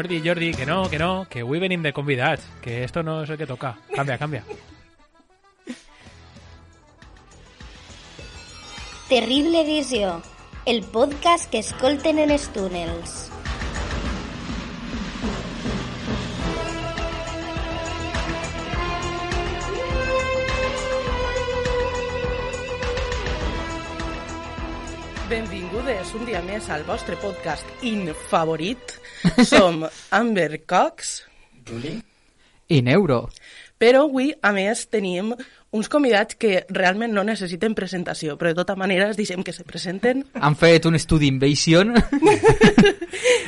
Jordi, Jordi, que no, que no, que avui venim de convidats, que esto no es el que toca. Canvia, canvia. Terrible Visió, el podcast que escolten en els túnels. Benvingudes un dia més al vostre podcast infavorit. Som Amber Cox, I Neuro. però avui, a més, tenim uns convidats que realment no necessiten presentació, però de tota manera es deixem que se presenten. Han fet un estudi Invasion.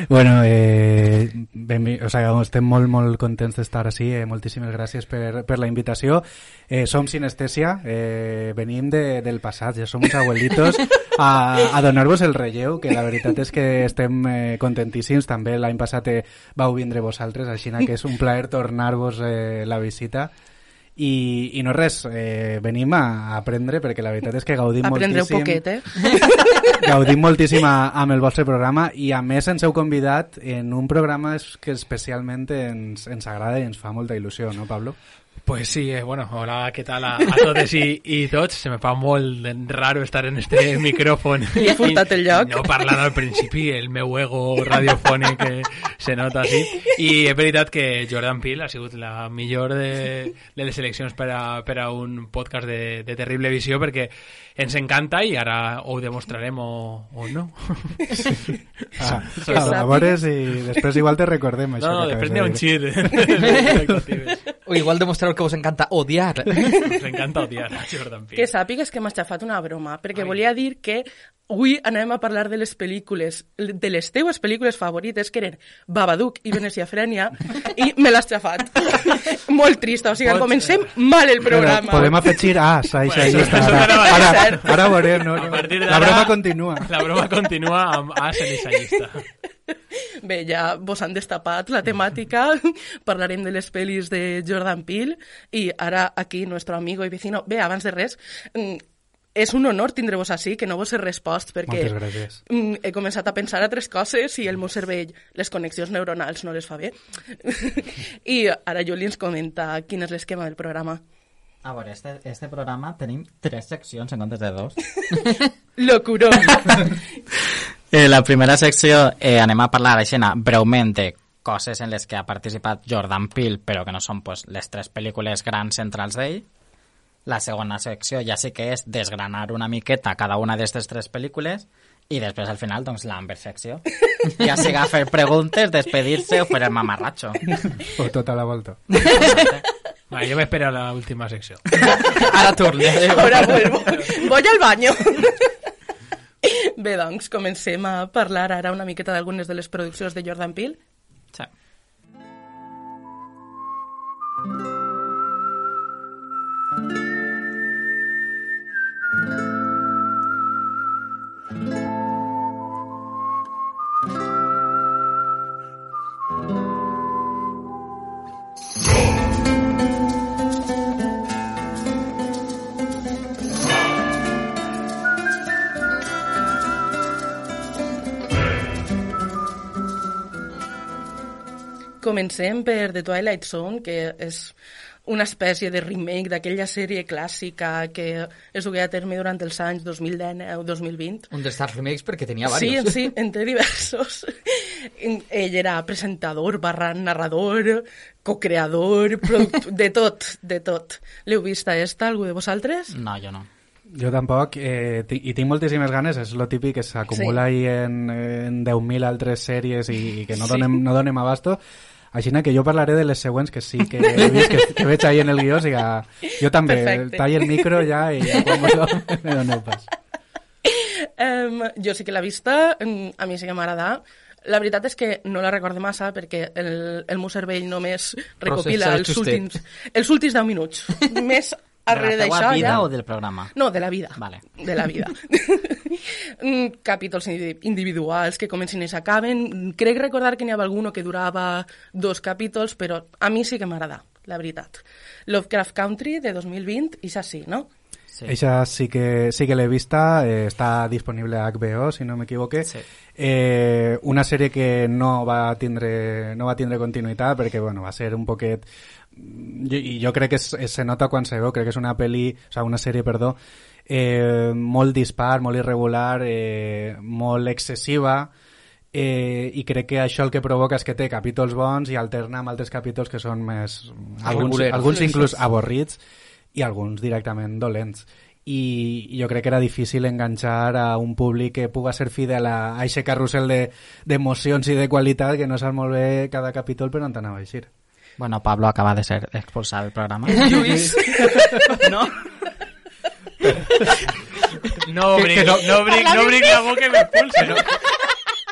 Bueno, eh, benvi- o sea, estem molt, molt contents d'estar així. Eh, moltíssimes gràcies per, per la invitació. Eh, som Sinestèsia, eh, venim de, del passat, ja som uns abuelitos a, a donar-vos el relleu, que la veritat és que estem eh, contentíssims. També l'any passat eh, vau vindre vosaltres, així que és un plaer tornar-vos eh, la visita. I, i no res, eh, venim a aprendre perquè la veritat és que gaudim Aprendreu moltíssim poquet, eh? gaudim moltíssim a, amb el vostre programa i a més ens heu convidat en un programa que especialment ens, ens agrada i ens fa molta il·lusió, no Pablo? Pues sí, eh, bueno, hola, ¿qué tal a, a todos y, y tots? Se me fa molt raro estar en este micrófono. Li he furtat el lloc. No parlant al principi, el meu ego radiofònic que se nota així. I és veritat que Jordan Peele ha sigut la millor de, de les seleccions per a, per a un podcast de, de terrible visió perquè ens encanta i ara ho demostrarem o, o no. Ah, Que a, a veures i després igual te recordem això. No, no, que després n'hi ha de un xit. o igual demostreu que vos encanta odiar. Ens encanta odiar a Jordan Que Peele. sàpigues que m'ha xafat una broma, perquè volia dir que avui anem a parlar de les pel·lícules, de les teues pel·lícules favorites, que eren Babadook i Venecia Frenia, i me l'has xafat. Molt trista, o sigui, Pots- comencem mal el Però programa. podem afegir... Ah, Bueno, això, eso- està. Ara, a ara, ser. ara veurem, no? A partir La broma continua. La broma continua amb As en esa llista. Bé, ja vos han destapat la temàtica, parlarem de les pel·lis de Jordan Peele, i ara aquí, nuestro amigo i vecino... Bé, abans de res, mm, és un honor tindre-vos així, que no vos he respost, perquè mm, he començat a pensar altres coses i el meu cervell, les connexions neuronals no les fa bé. I ara Juli ens comenta quin és l'esquema del programa. A veure, este, este programa tenim tres seccions en comptes de dos. Locurón! Eh, la primera secció eh, anem a parlar així breument de coses en les que ha participat Jordan Peele, però que no són pues, les tres pel·lícules grans centrals d'ell. La segona secció ja sí que és desgranar una miqueta cada una d'aquestes tres pel·lícules i després al final doncs l'Amber secció. Ja siga fer preguntes, despedir-se o fer el mamarratxo. O tota la volta. Vale, yo me espero a la última sección. Ara tornem. Ahora vuelvo. Voy al baño. Bé, doncs, comencem a parlar ara una miqueta d'algunes de les produccions de Jordan Peele. Sí. Comencem per The Twilight Zone, que és una espècie de remake d'aquella sèrie clàssica que es duia a terme durant els anys 2010-2020. Un dels Stars Remakes perquè tenia Sí, varios. sí, en té diversos. Ell era presentador, barra narrador, co-creador, de tot, de tot. L'heu vista esta, algú de vosaltres? No, jo no. Jo tampoc, eh, i tinc moltíssimes ganes, és lo típic que s'acumula Sí. sí. ahí en, en 10.000 altres sèries i, i que no, Sí. donem, no donem abasto. Així que jo parlaré de les següents que sí que he vist, que, que veig ahí en el guió, o sigui, jo també Perfecte. tallo el micro ja i ja quan vos me doneu pas. Um, jo sí que l'he vista, a mi sí que m'agrada. La veritat és que no la recorde massa perquè el, el meu cervell només recopila Processa els últims, els últims 10 minuts. Més De la vida ja... o del programa? No, de la vida. Vale. De la vida. Mm, Capítols indi- individuals que comencen i s'acaben. Crec recordar que n'hi havia alguno que durava dos capítols, però a mi sí que m'agrada, la veritat. Lovecraft Country, de 2020, i així, no? Sí. Eixa sí que, sí que l'he vista, eh, està disponible a HBO, si no m'equivoque. Sí. Eh, una sèrie que no va tindre, no va tindre continuïtat perquè bueno, va ser un poquet jo, i jo crec que es, es, se nota quan se veu, crec que és una peli, o sea, una sèrie, perdó, eh, molt dispar, molt irregular, eh, molt excessiva, eh, i crec que això el que provoca és que té capítols bons i alterna amb altres capítols que són més... Alguns, Regulars. alguns inclús avorrits i alguns directament dolents i jo crec que era difícil enganxar a un públic que puga ser fidel a, a aquest carrusel de- d'emocions i de qualitat que no sap molt bé cada capítol per on anava a eixir. Bueno, Pablo acaba de ser expulsado del programa. Lluís, No. No obric, no, no obric, no obric la boca i m'expulse, no?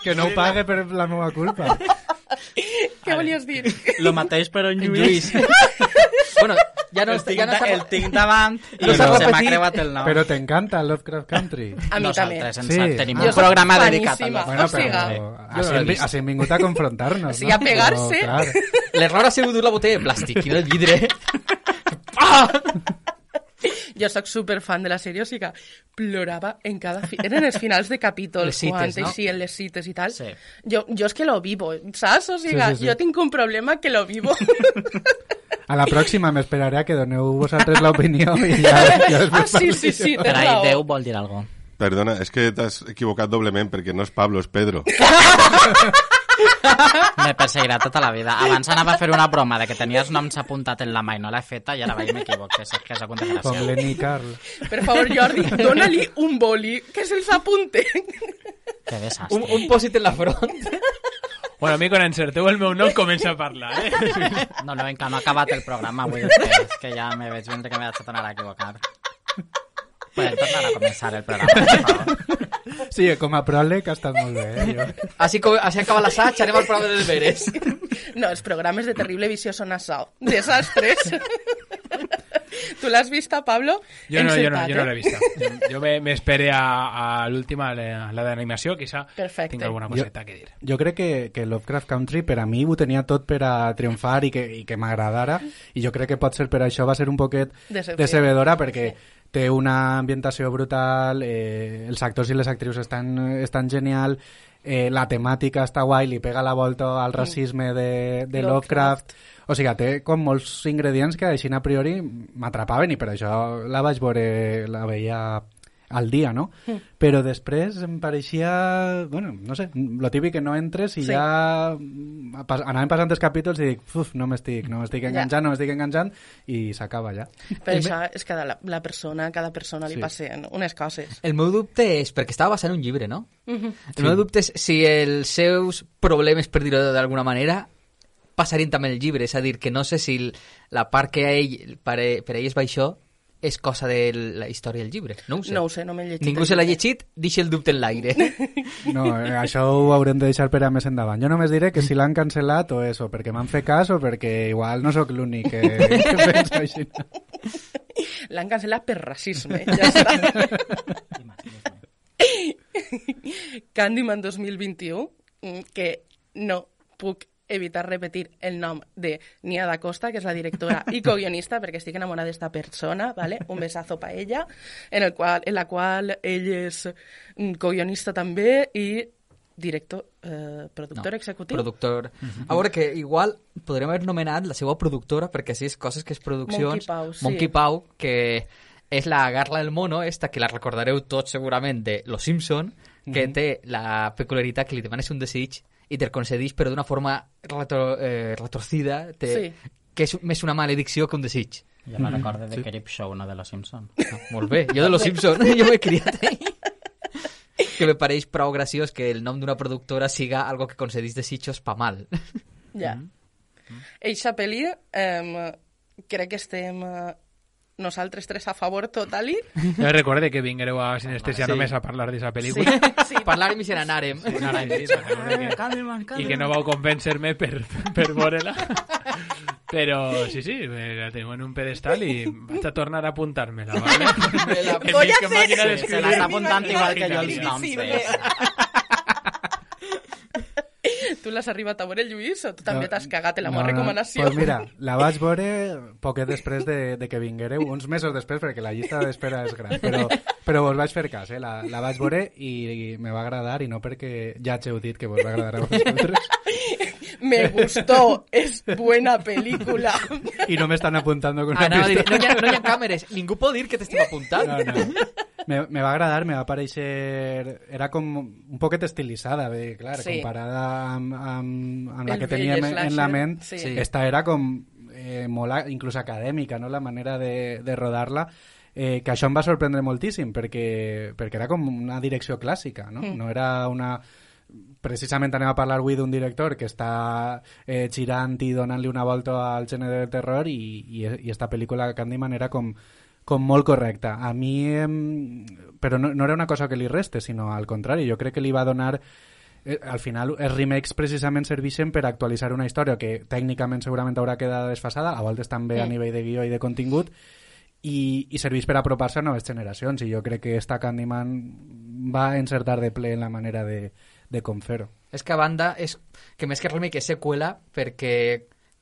Que no ho pague per la meva culpa. què volies dir? Lo mateix, però en Lluís. bueno, ja no, el tinc, ja no el tinc davant i No s'ha se m'ha creuat el nom. Però t'encanta Lovecraft Country. A mi també. Nosaltres ens Sí. tenim un programa dedicat a Bueno, O siga, però no hem, vist. has vingut a confrontar-nos, Sí, no? a pegar-se. Clar, L'error ha sigut la botella de plàstic i no de vidre. Jo sóc super fan de la sèrie, o sigui que plorava en cada... Fi... Eren els finals de capítols, Les cites, quan no? eixien les cites i tal. Sí. Jo, jo és que lo vivo, saps? O sigui, Sí, sí, sí. jo tinc un problema que lo vivo. a la pròxima m'esperaré a que doneu vosaltres l'opinió i ja, ja ah, sí, sí, sí, Per tens ahí raó. Déu vol dir algo. Perdona, és que t'has equivocat doblement perquè no és Pablo, és Pedro. Me perseguirà tota la vida. Abans anava a fer una broma de que tenies noms apuntat en la mà i no l'he feta i ara vaig m'equivoque. És que és una Com l'Eni Carl. Per favor, Jordi, dóna-li un boli, que se'ls apunte. Que desastre. Un, un pòsit en la front. Bueno, a mi quan encerteu el meu nom comença a parlar, eh? No, no, encara no ha acabat el programa avui després, que ja me veig vindre que m'he de tornar a equivocar. Podem tornar a començar el programa, per favor. Sí, com a pròleg ha estat molt bé. Eh? Jo. Així, co- així acaba l'assaig, anem al programa dels veres. No, els programes de Terrible Visió són assau. Desastres. Tu l'has vista, Pablo? Jo no, jo no, jo no eh? l'he vista. Jo- me- m'espere a, a l'última, la, la d'animació, quizá Perfecte. tinc alguna coseta que dir. Jo crec que, que Lovecraft Country per a mi ho tenia tot per a triomfar i que, i que m'agradara i jo crec que pot ser per això va ser un poquet decebedora perquè té una ambientació brutal, eh, els actors i les actrius estan, estan genial, eh, la temàtica està guai, li pega la volta al racisme de, de Lovecraft. O sigui, té com molts ingredients que així a priori m'atrapaven i per això la vaig veure, la veia al dia, no? Però després em pareixia, bueno, no sé, lo típic que no entres i Sí. ja mm, pas, anaven passant els capítols i dic, uf, no m'estic, no m'estic enganxant, no m'estic enganxant i s'acaba ja. Per això és que la, la persona, cada persona li Sí. passen unes coses. El meu dubte és, perquè estava basant en un llibre, no? El meu dubte és si els seus problemes, per dir-ho d'alguna manera, passarien també el llibre. És a dir, que no sé si la part que a ell, per, a- per ell és això, és cosa de la història del llibre. No ho sé. No ho sé, no m'he llegit. Ningú se l'ha llegit, deixa el dubte en l'aire. No, eh, això ho haurem de deixar per a més endavant. Jo només diré que si l'han cancel·lat o eso, perquè m'han fet cas o perquè igual no sóc l'únic que, que pensa així. L'han cancel·lat per racisme, ja està. Candyman 2021, mm, que no puc evitar repetir el nom de Nia da Costa, que és la directora i co-guionista, perquè estic enamorada d'esta persona, ¿vale? un besazo pa ella, en, el qual, en la qual ell és mm, co-guionista també i director, eh, productor executiu. Productor. A veure, que igual podríem haver nomenat la seva productora, perquè així és coses que és produccions... Monkey Pau, sí. Monkey Pau, que és la Garla del Mono, esta que la recordareu tots segurament de Los Simpson, que té la peculiaritat que li demanes un desig i te'l concedeix però d'una forma retro, eh, retorcida, te, Sí. que és més una maledicció que un desig. Jo me recordo de Crip Show, no de Los Simpson. Ah, molt bé, jo de Los Simpson, jo m'he criat ahí. que me pareix prou graciós que el nom d'una productora siga algo que concedís desitjos pa mal. Ja. Eixa pel·li, eh, crec que estem eh, nosaltres tres a favor total Jo recorde que vinguereu a Sinestesia Sí. només a parlar d'aquesta pel·lícula. sí. Parlarem i se n'anàrem. Una mentida, que no sé què. I que no vau convèncer-me per, per veure-la. Però sí, sí, me la tengo en un pedestal i vaig a tornar a apuntar-me-la, ¿vale? En Voy a hacer- Se d'escriure. l'està apuntant igual que jo els noms. Tu l'has arribat a veure, Lluís, o tu també No, t'has cagat en la meva no, recomanació? Pues mira, la vaig veure poquet després de, de que vinguéreu, uns mesos després, perquè la llista d'espera és gran, però, però vos vaig fer cas, eh? la, la vaig veure i, i me va agradar, i no perquè ja ens heu dit que vos va agradar a vosaltres, Me gustó, es buena película. i no m'estan apuntando con una a dir, pista. no hi, ha, no hi ha càmeres, ningú pot dir que t'estem apuntant. No, no. Me, me va agradar, me va parèixer... Era com un poquet estilitzada, bé, clar, Sí. comparada amb la El que teníem en la ment. sí. Sí. Esta era com eh, molt, a- inclús acadèmica, no?, la manera de, de rodar-la. Eh, que això em va sorprendre moltíssim, perquè, perquè era com una direcció clàssica, no? No era una precisament anem a parlar avui d'un director que està eh, girant i donant-li una volta al gènere del terror i, i, i esta pel·lícula Candyman era com, com molt correcta. A mi, em, però no, no era una cosa que li reste, sinó al contrari, jo crec que li va donar eh, al final els remakes precisament serveixen per actualitzar una història que tècnicament segurament haurà quedat desfasada, a voltes també a Mm. nivell de guió i de contingut, i, i serveix per apropar-se a noves generacions i jo crec que esta Candyman va encertar de ple en la manera de, de com fer-ho. És que a banda, és que més que remake és seqüela perquè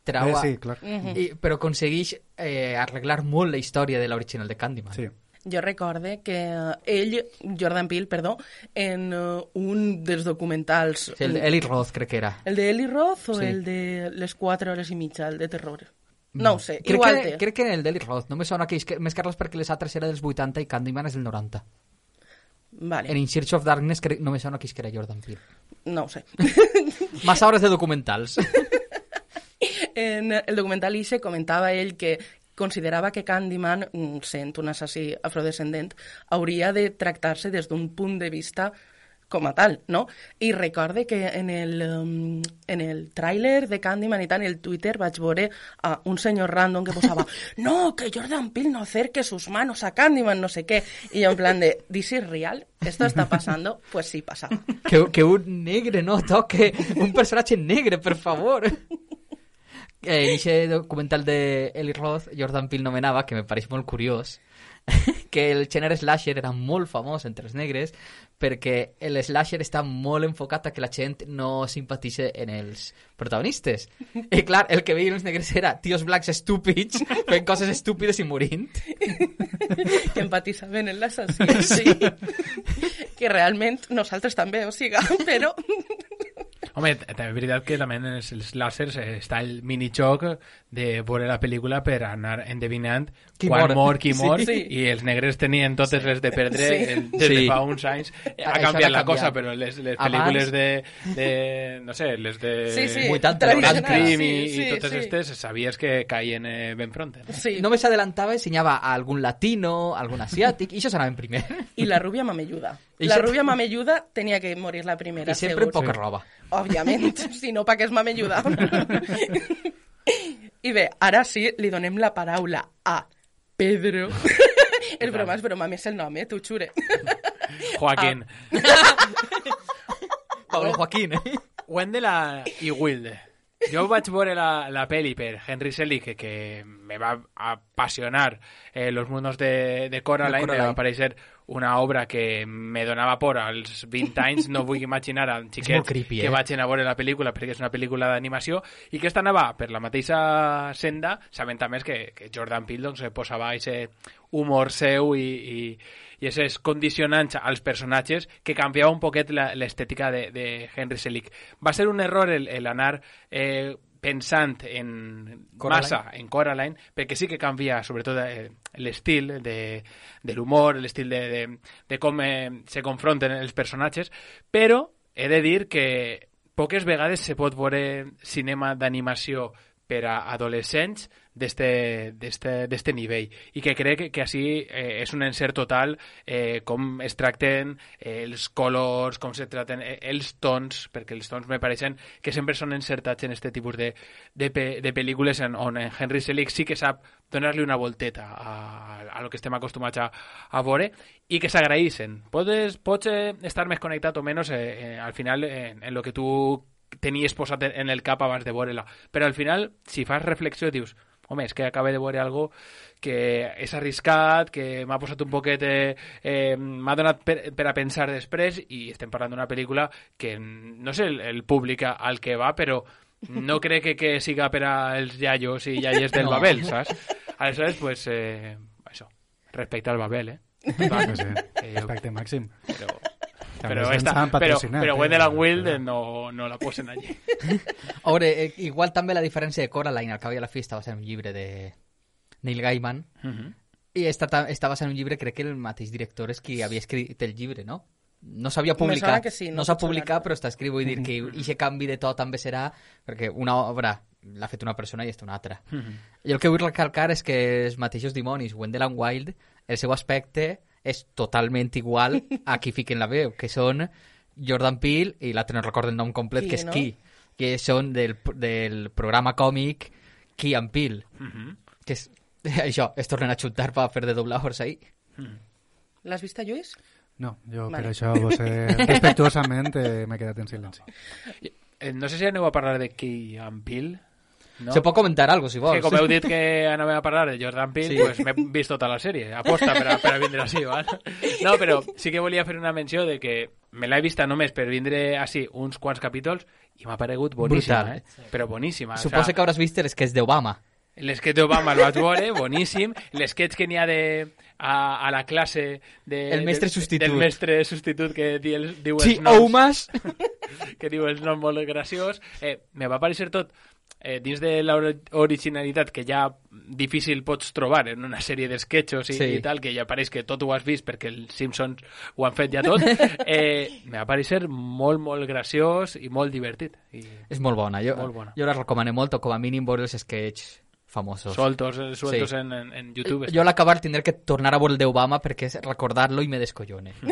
trau... Eh, sí, clar. I, però aconsegueix eh, arreglar molt la història de l'original de Candyman. Sí. Jo recorde que ell, Jordan Peele, perdó, en eh, un dels documentals... Sí, el d'Eli Roth crec que era. ¿El de Eli Roth o Sí. el de les 4 hores i mitja, el de terror? No ho sé, Crec igual que, té. crec que en el d'Eli Roth. No me sona que, és que més que res perquè les altres era dels 80 i Candyman és del 90. Vale, En In Search of Darkness crec, no me sona és que era Jordan Peele. no ho sé. Massa hores de documentals. En el documental Ixe comentava ell que considerava que Candyman, mm, sent un assassí afrodescendent, hauria de tractar-se des d'un punt de vista com a tal, no? I recorde que en el, um, en el tràiler de Candyman i tant, el Twitter vaig veure a un senyor random que posava no, que Jordan Peele no acerque sus manos a Candyman, no sé què. I jo en plan de, ¿this is real? ¿Esto está pasando? Pues sí, pasaba. que, que un negre no toque un personatge negre, per favor. Eh, en aquest documental de Eli Roth, Jordan Peele nomenava, que me pareix molt curiós, que el gènere slasher era molt famós entre els negres perquè el slasher està molt enfocat a que la gent no simpatitza en els protagonistes. I clar, el que veien els negres era tios blancs estúpids fent coses estúpides i morint. que empatitzaven en l'assassí, sí. que realment nosaltres també, o siga, però... Home, també és veritat que també en els, els làsers eh, està el minijoc de veure la pel·lícula per anar endevinant Qui quan mor. mor, qui Sí. mor, Sí. i els negres tenien totes les de perdre Sí. el- des de Sí. fa uns anys. Ha Això canviat ha la cosa, però les, les pel·lícules de, de... No sé, les de... Sí, sí, 80, tradicional, Scream sí, i, sí, i totes sí. aquestes sabies que caien eh, ben pronte. No? Sí. Només s'adelantava i ensenyava a algun latino, a algun asiàtic, i això s'anava en primer. I la rubia mamelluda. La rubia mamelluda tenia que morir la primera, I sempre en segur. poca roba. Òbviament, si no, pa què és mamelluda? I bé, ara sí, li donem la paraula a Pedro. és broma, és broma, més el nom, eh? T'ho xure. Joaquín. Pablo Joaquín, eh? Wendell i Wilde. Jo vaig veure la, la peli per Henry Selick, que, que me va apassionar eh, Los mundos de, de Coraline, De Coraline. me va parecer una obra que me donava por als 20 anys, no vull imaginar a un xiquet molt creepy, que eh? vaig anar a veure la pel·lícula perquè és una pel·lícula d'animació i que esta anava per la mateixa senda, sabent a més que, que Jordan Peele doncs, posava aquest humor seu i, i, i aquests condicionants als personatges que canviava un poquet l'estètica de, de Henry Selick. Va ser un error el, el anar eh, pensant en Coraline. massa en Coraline, perquè sí que canvia sobretot eh, l'estil de, de l'humor, l'estil de, de, de com eh, se confronten els personatges, però he de dir que poques vegades se pot veure cinema d'animació per a adolescents d'este nivell i que crec que, així eh, és un encert total eh, com es tracten eh, els colors, com se traten eh, els tons, perquè els tons me pareixen que sempre són encertats en este tipus de, de, pe de pel·lícules en, on en Henry Selick sí que sap donar-li una volteta a, a lo que estem acostumats a, a veure i que s'agraïssen. Pots, pots eh, estar més connectat o menys eh, eh, al final en, en lo que tu tenies posat en el cap abans de veure-la. Però al final, si fas reflexió, dius, home, és que acaba de veure algo que és arriscat, que m'ha posat un poquet... Eh, eh, m'ha donat per, per a pensar després i estem parlant d'una pel·lícula que no sé el, el públic al que va, però no crec que, que siga per als iaios i iaies del No. Babel, saps? Aleshores, pues, eh, això, respecte al Babel, eh? Clar que sí. Eh, Respecte màxim. Però, Ens esta, patrocinat, però eh? Wendelin Wild eh, no, no la posen allí. A veure, eh, igual també la diferència de Coraline, al cap i a la fi, està basada en un llibre de Neil Gaiman, Mhm. i està, ta- està basada en un llibre, crec que el mateix director és qui havia escrit el llibre, no? No s'havia publicat, sí, no no s'ha publicat, però està escrit, vull dir que aquest canvi de to també serà, perquè una obra l'ha fet una persona i està una altra. Jo el que vull recalcar és que els mateixos dimonis, Wendelin Wild, el seu aspecte és totalment igual a qui fiquen la veu, que són Jordan Peele i l'altre no recordo el nom complet, Key, que és no? Key, que són del, del programa còmic Key and Peele, Mhm. que és, això, es tornen a xuntar per fer de dobladors ahí. L'has vist, Lluís? No, jo Vale. per això vos he, respectuosament eh, m'he quedat en silenci. Eh, No sé si aneu a parlar de Key and Peele. No? Se pot comentar algo, si vols. Que com heu dit que anàvem a parlar de Jordan Peele, Sí. sí. pues m'he vist tota la sèrie, aposta per a, per a vindre així, val? No, però sí que volia fer una menció de que me l'he vista només per vindre així uns quants capítols i m'ha paregut boníssima, Brutal. eh? Però boníssima. Suposo que hauràs vist els que és d'Obama. L'esquet d'Obama el vaig veure, boníssim. L'esquet que n'hi ha de, a, a la classe de, El mestre substitut. del mestre substitut que di el, diu Sí, els noms que diu els noms molt graciós. Eh, me va parecer tot eh, dins de l'originalitat que ja difícil pots trobar en una sèrie d'esquetxos i, Sí. i tal, que ja pareix que tot ho has vist perquè els Simpsons ho han fet ja tot, eh, me va parecer molt, molt graciós i molt divertit. I És molt bona. Jo, Molt bona. jo la recomano molt, o com a mínim veure els sketch famosos. sueltos, eh, sueltos Sí. en, en, en YouTube. Jo a l'acabar tindré que tornar a veure el d'Obama perquè recordar-lo i me descollone.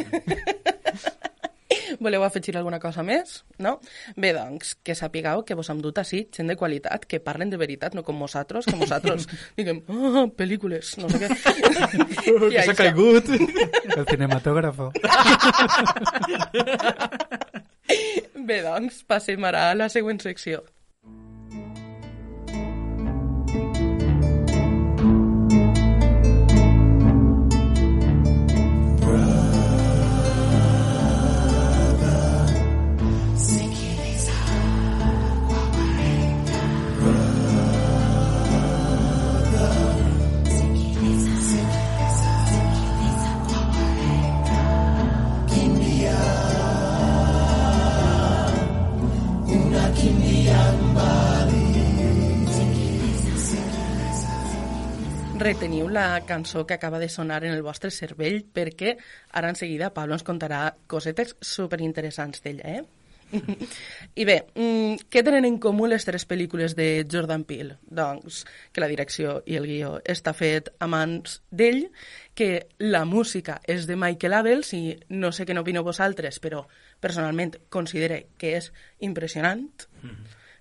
Voleu afegir alguna cosa més? No? Bé, doncs, que sapigueu que vos hem dut així gent de qualitat, que parlen de veritat, no com nosaltres, que nosaltres diguem, ah, pel·lícules, no sé què. I això. caigut! El cinematógrafo. Bé, doncs, passem ara a la següent secció. Reteniu la cançó que acaba de sonar en el vostre cervell perquè ara en seguida Pablo ens contarà cosetes superinteressants d'ella, eh? I bé, mm, què tenen en comú les tres pel·lícules de Jordan Peele? Doncs que la direcció i el guió està fet a mans d'ell, que la música és de Michael Abels i no sé què n'opineu vosaltres, però personalment considere que és impressionant.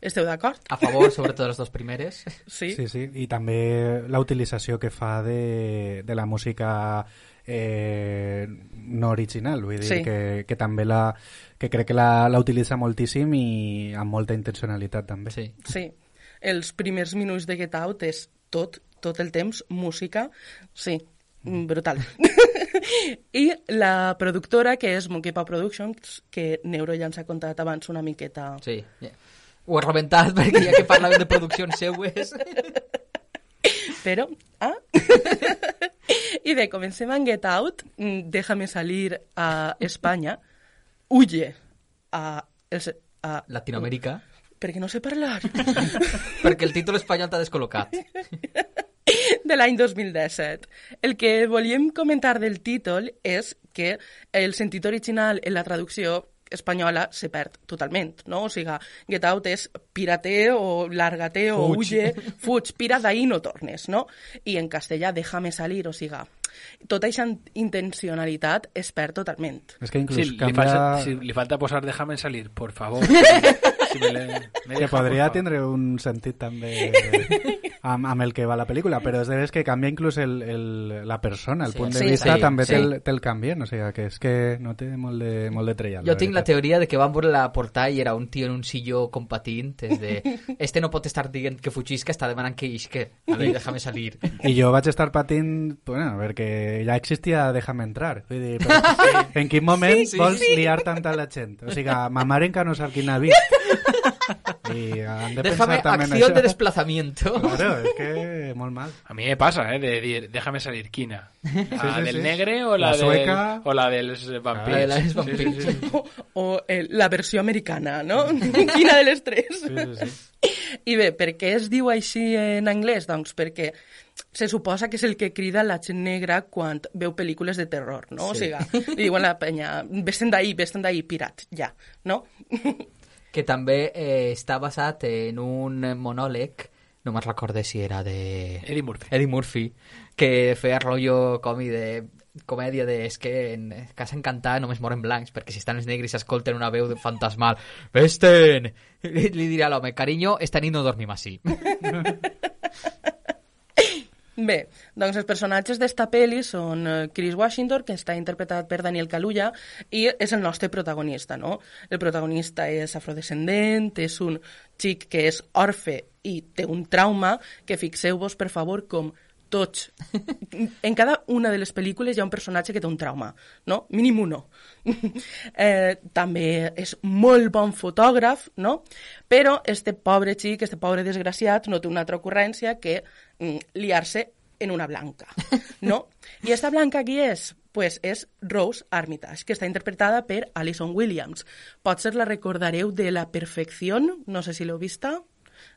Esteu d'acord? A favor, sobretot les dues primeres. Sí. Sí, sí, i també la utilització que fa de, de la música eh, no original, vull dir Sí. que, que també la que crec que la, la utilitza moltíssim i amb molta intencionalitat també. Sí. Sí, els primers minuts de Get Out és tot, tot el temps, música, sí, mm, brutal. I la productora, que és Monkey Paw Productions, que Neuro ja ens ha contat abans una miqueta... Sí. ja. Ho he rebentat perquè ja que parlàvem de produccions seues... Però, ah... I bé, comencem amb Get Out, mm, Déjame salir a Espanya, huye a... El, a Latinoamèrica. perquè no sé parlar. perquè el títol espanyol t'ha descol·locat. de l'any 2017. El que volíem comentar del títol és que el sentit original en la traducció espanyola se perd totalment, no? O sigui, get out és pirate o lárgate o Fuig. huye, fuig, pira d'ahí no tornes, no? I en castellà déjame salir, o sigui, tota aquesta intencionalitat es perd totalment. És que inclús Sí, li, canvia... falta, si li falta posar déjame salir, por favor. si me le, me que deja, podria por favor. tindre un sentit també amb, amb el que va la pel·lícula, però és de veres que canvia inclús el, el, la persona, el Sí, punt de sí, vista sí, també sí. te'l te canvien, o sigui, que és que no té molt de, molt de trellat. Jo tinc la teoria de que van veure la portada i era un tio en un silló compatint, és de... Este no pot estar dient que fugisca, està demanant que isque. Ale, déjame salir. I jo vaig estar patint, bueno, perquè ja existia Déjame entrar. Vull dir, però, en quin moment Sí, sí, vols sí. liar tanta la gent? O sigui, ma mare encara no sap quin ha vist. I han de Déjame pensar també en acción això. de desplazamiento. Claro, és que molt mal. A mí me pasa, ¿eh? De decir, déjame salir, Kina. ¿La sí, del sí. negre o la, La del, sueca. o la del vampiro? La de les vampirs. O, o el, la versió americana, no? Quina de les tres? Sí, sí, sí. I bé, per què es diu així en anglès? Doncs perquè se suposa que és el que crida la gent negra quan veu pel·lícules de terror, no? Sí. O sigui, li diuen a la penya, vés-te'n d'ahí, vés-te'n d'ahí, pirat, ja, no? que també eh, està basat en un monòleg, no me'n recorde si era de... Eddie Murphy. Eddie Murphy, que feia rotllo còmic de comèdia de és que en Casa Encantada només moren blancs perquè si estan els negres s'escolten una veu de fantasmal Vesten! Li, li dirà a l'home, carinyo, esta nit no dormim així. Bé, doncs els personatges d'esta pel·li són eh, Chris Washington, que està interpretat per Daniel Kaluuya, i és el nostre protagonista, no? El protagonista és afrodescendent, és un xic que és orfe i té un trauma, que fixeu-vos, per favor, com tots. En cada una de les pel·lícules hi ha un personatge que té un trauma, no? Mínim uno. eh, també és molt bon fotògraf, no? Però este pobre xic, este pobre desgraciat, no té una altra ocurrència que mm, liar-se en una blanca, no? I esta blanca qui és? Pues és Rose Armitage, que està interpretada per Alison Williams. Potser la recordareu de La Perfecció, no sé si l'heu vista.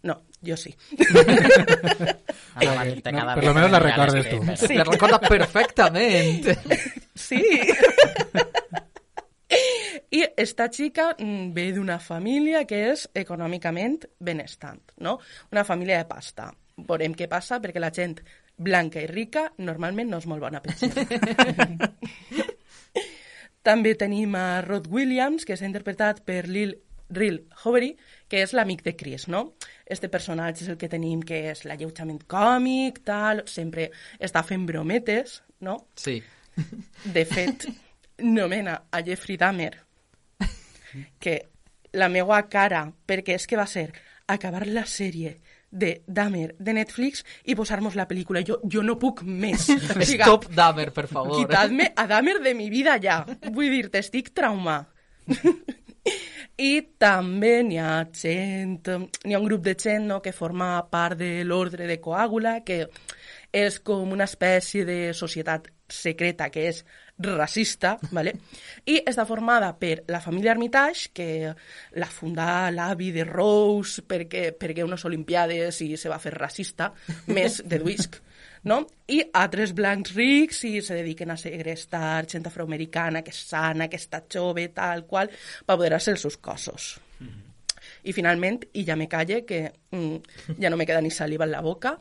No, jo sí. De No, cada per lo menos la recordes tu. Sí. La recorda perfectament. Sí. I esta xica mm, ve d'una família que és econòmicament benestant, no? Una família de pasta. Veurem què passa perquè la gent blanca i rica normalment no és molt bona persona. També tenim a Rod Williams, que s'ha interpretat per Lil Real Hovery, que és l'amic de Chris, no? Este personatge és el que tenim que és l'alleujament còmic, tal, sempre està fent brometes, no? Sí. De fet, nomena a Jeffrey Dahmer que la meua cara, perquè és que va ser acabar la sèrie de Dahmer de Netflix i posar-nos la pel·lícula. Jo, jo no puc més. O sigui, Stop Dahmer, per favor. Quitadme a Dahmer de mi vida ja. Vull dir, t'estic trauma. I també n'hi ha gent, n'hi ha un grup de gent no, que forma part de l'ordre de coàgula, que és com una espècie de societat secreta que és racista, ¿vale? i està formada per la família Armitage, que la fundà l'avi de Rose perquè, perquè unes olimpiades i se va fer racista, més deduïsc, no? I altres blancs rics i se dediquen a segrestar gent afroamericana que és sana, que està jove, tal qual, per apoderar-se dels seus cossos. I finalment, i ja me calle, que mm, ja no me queda ni saliva en la boca,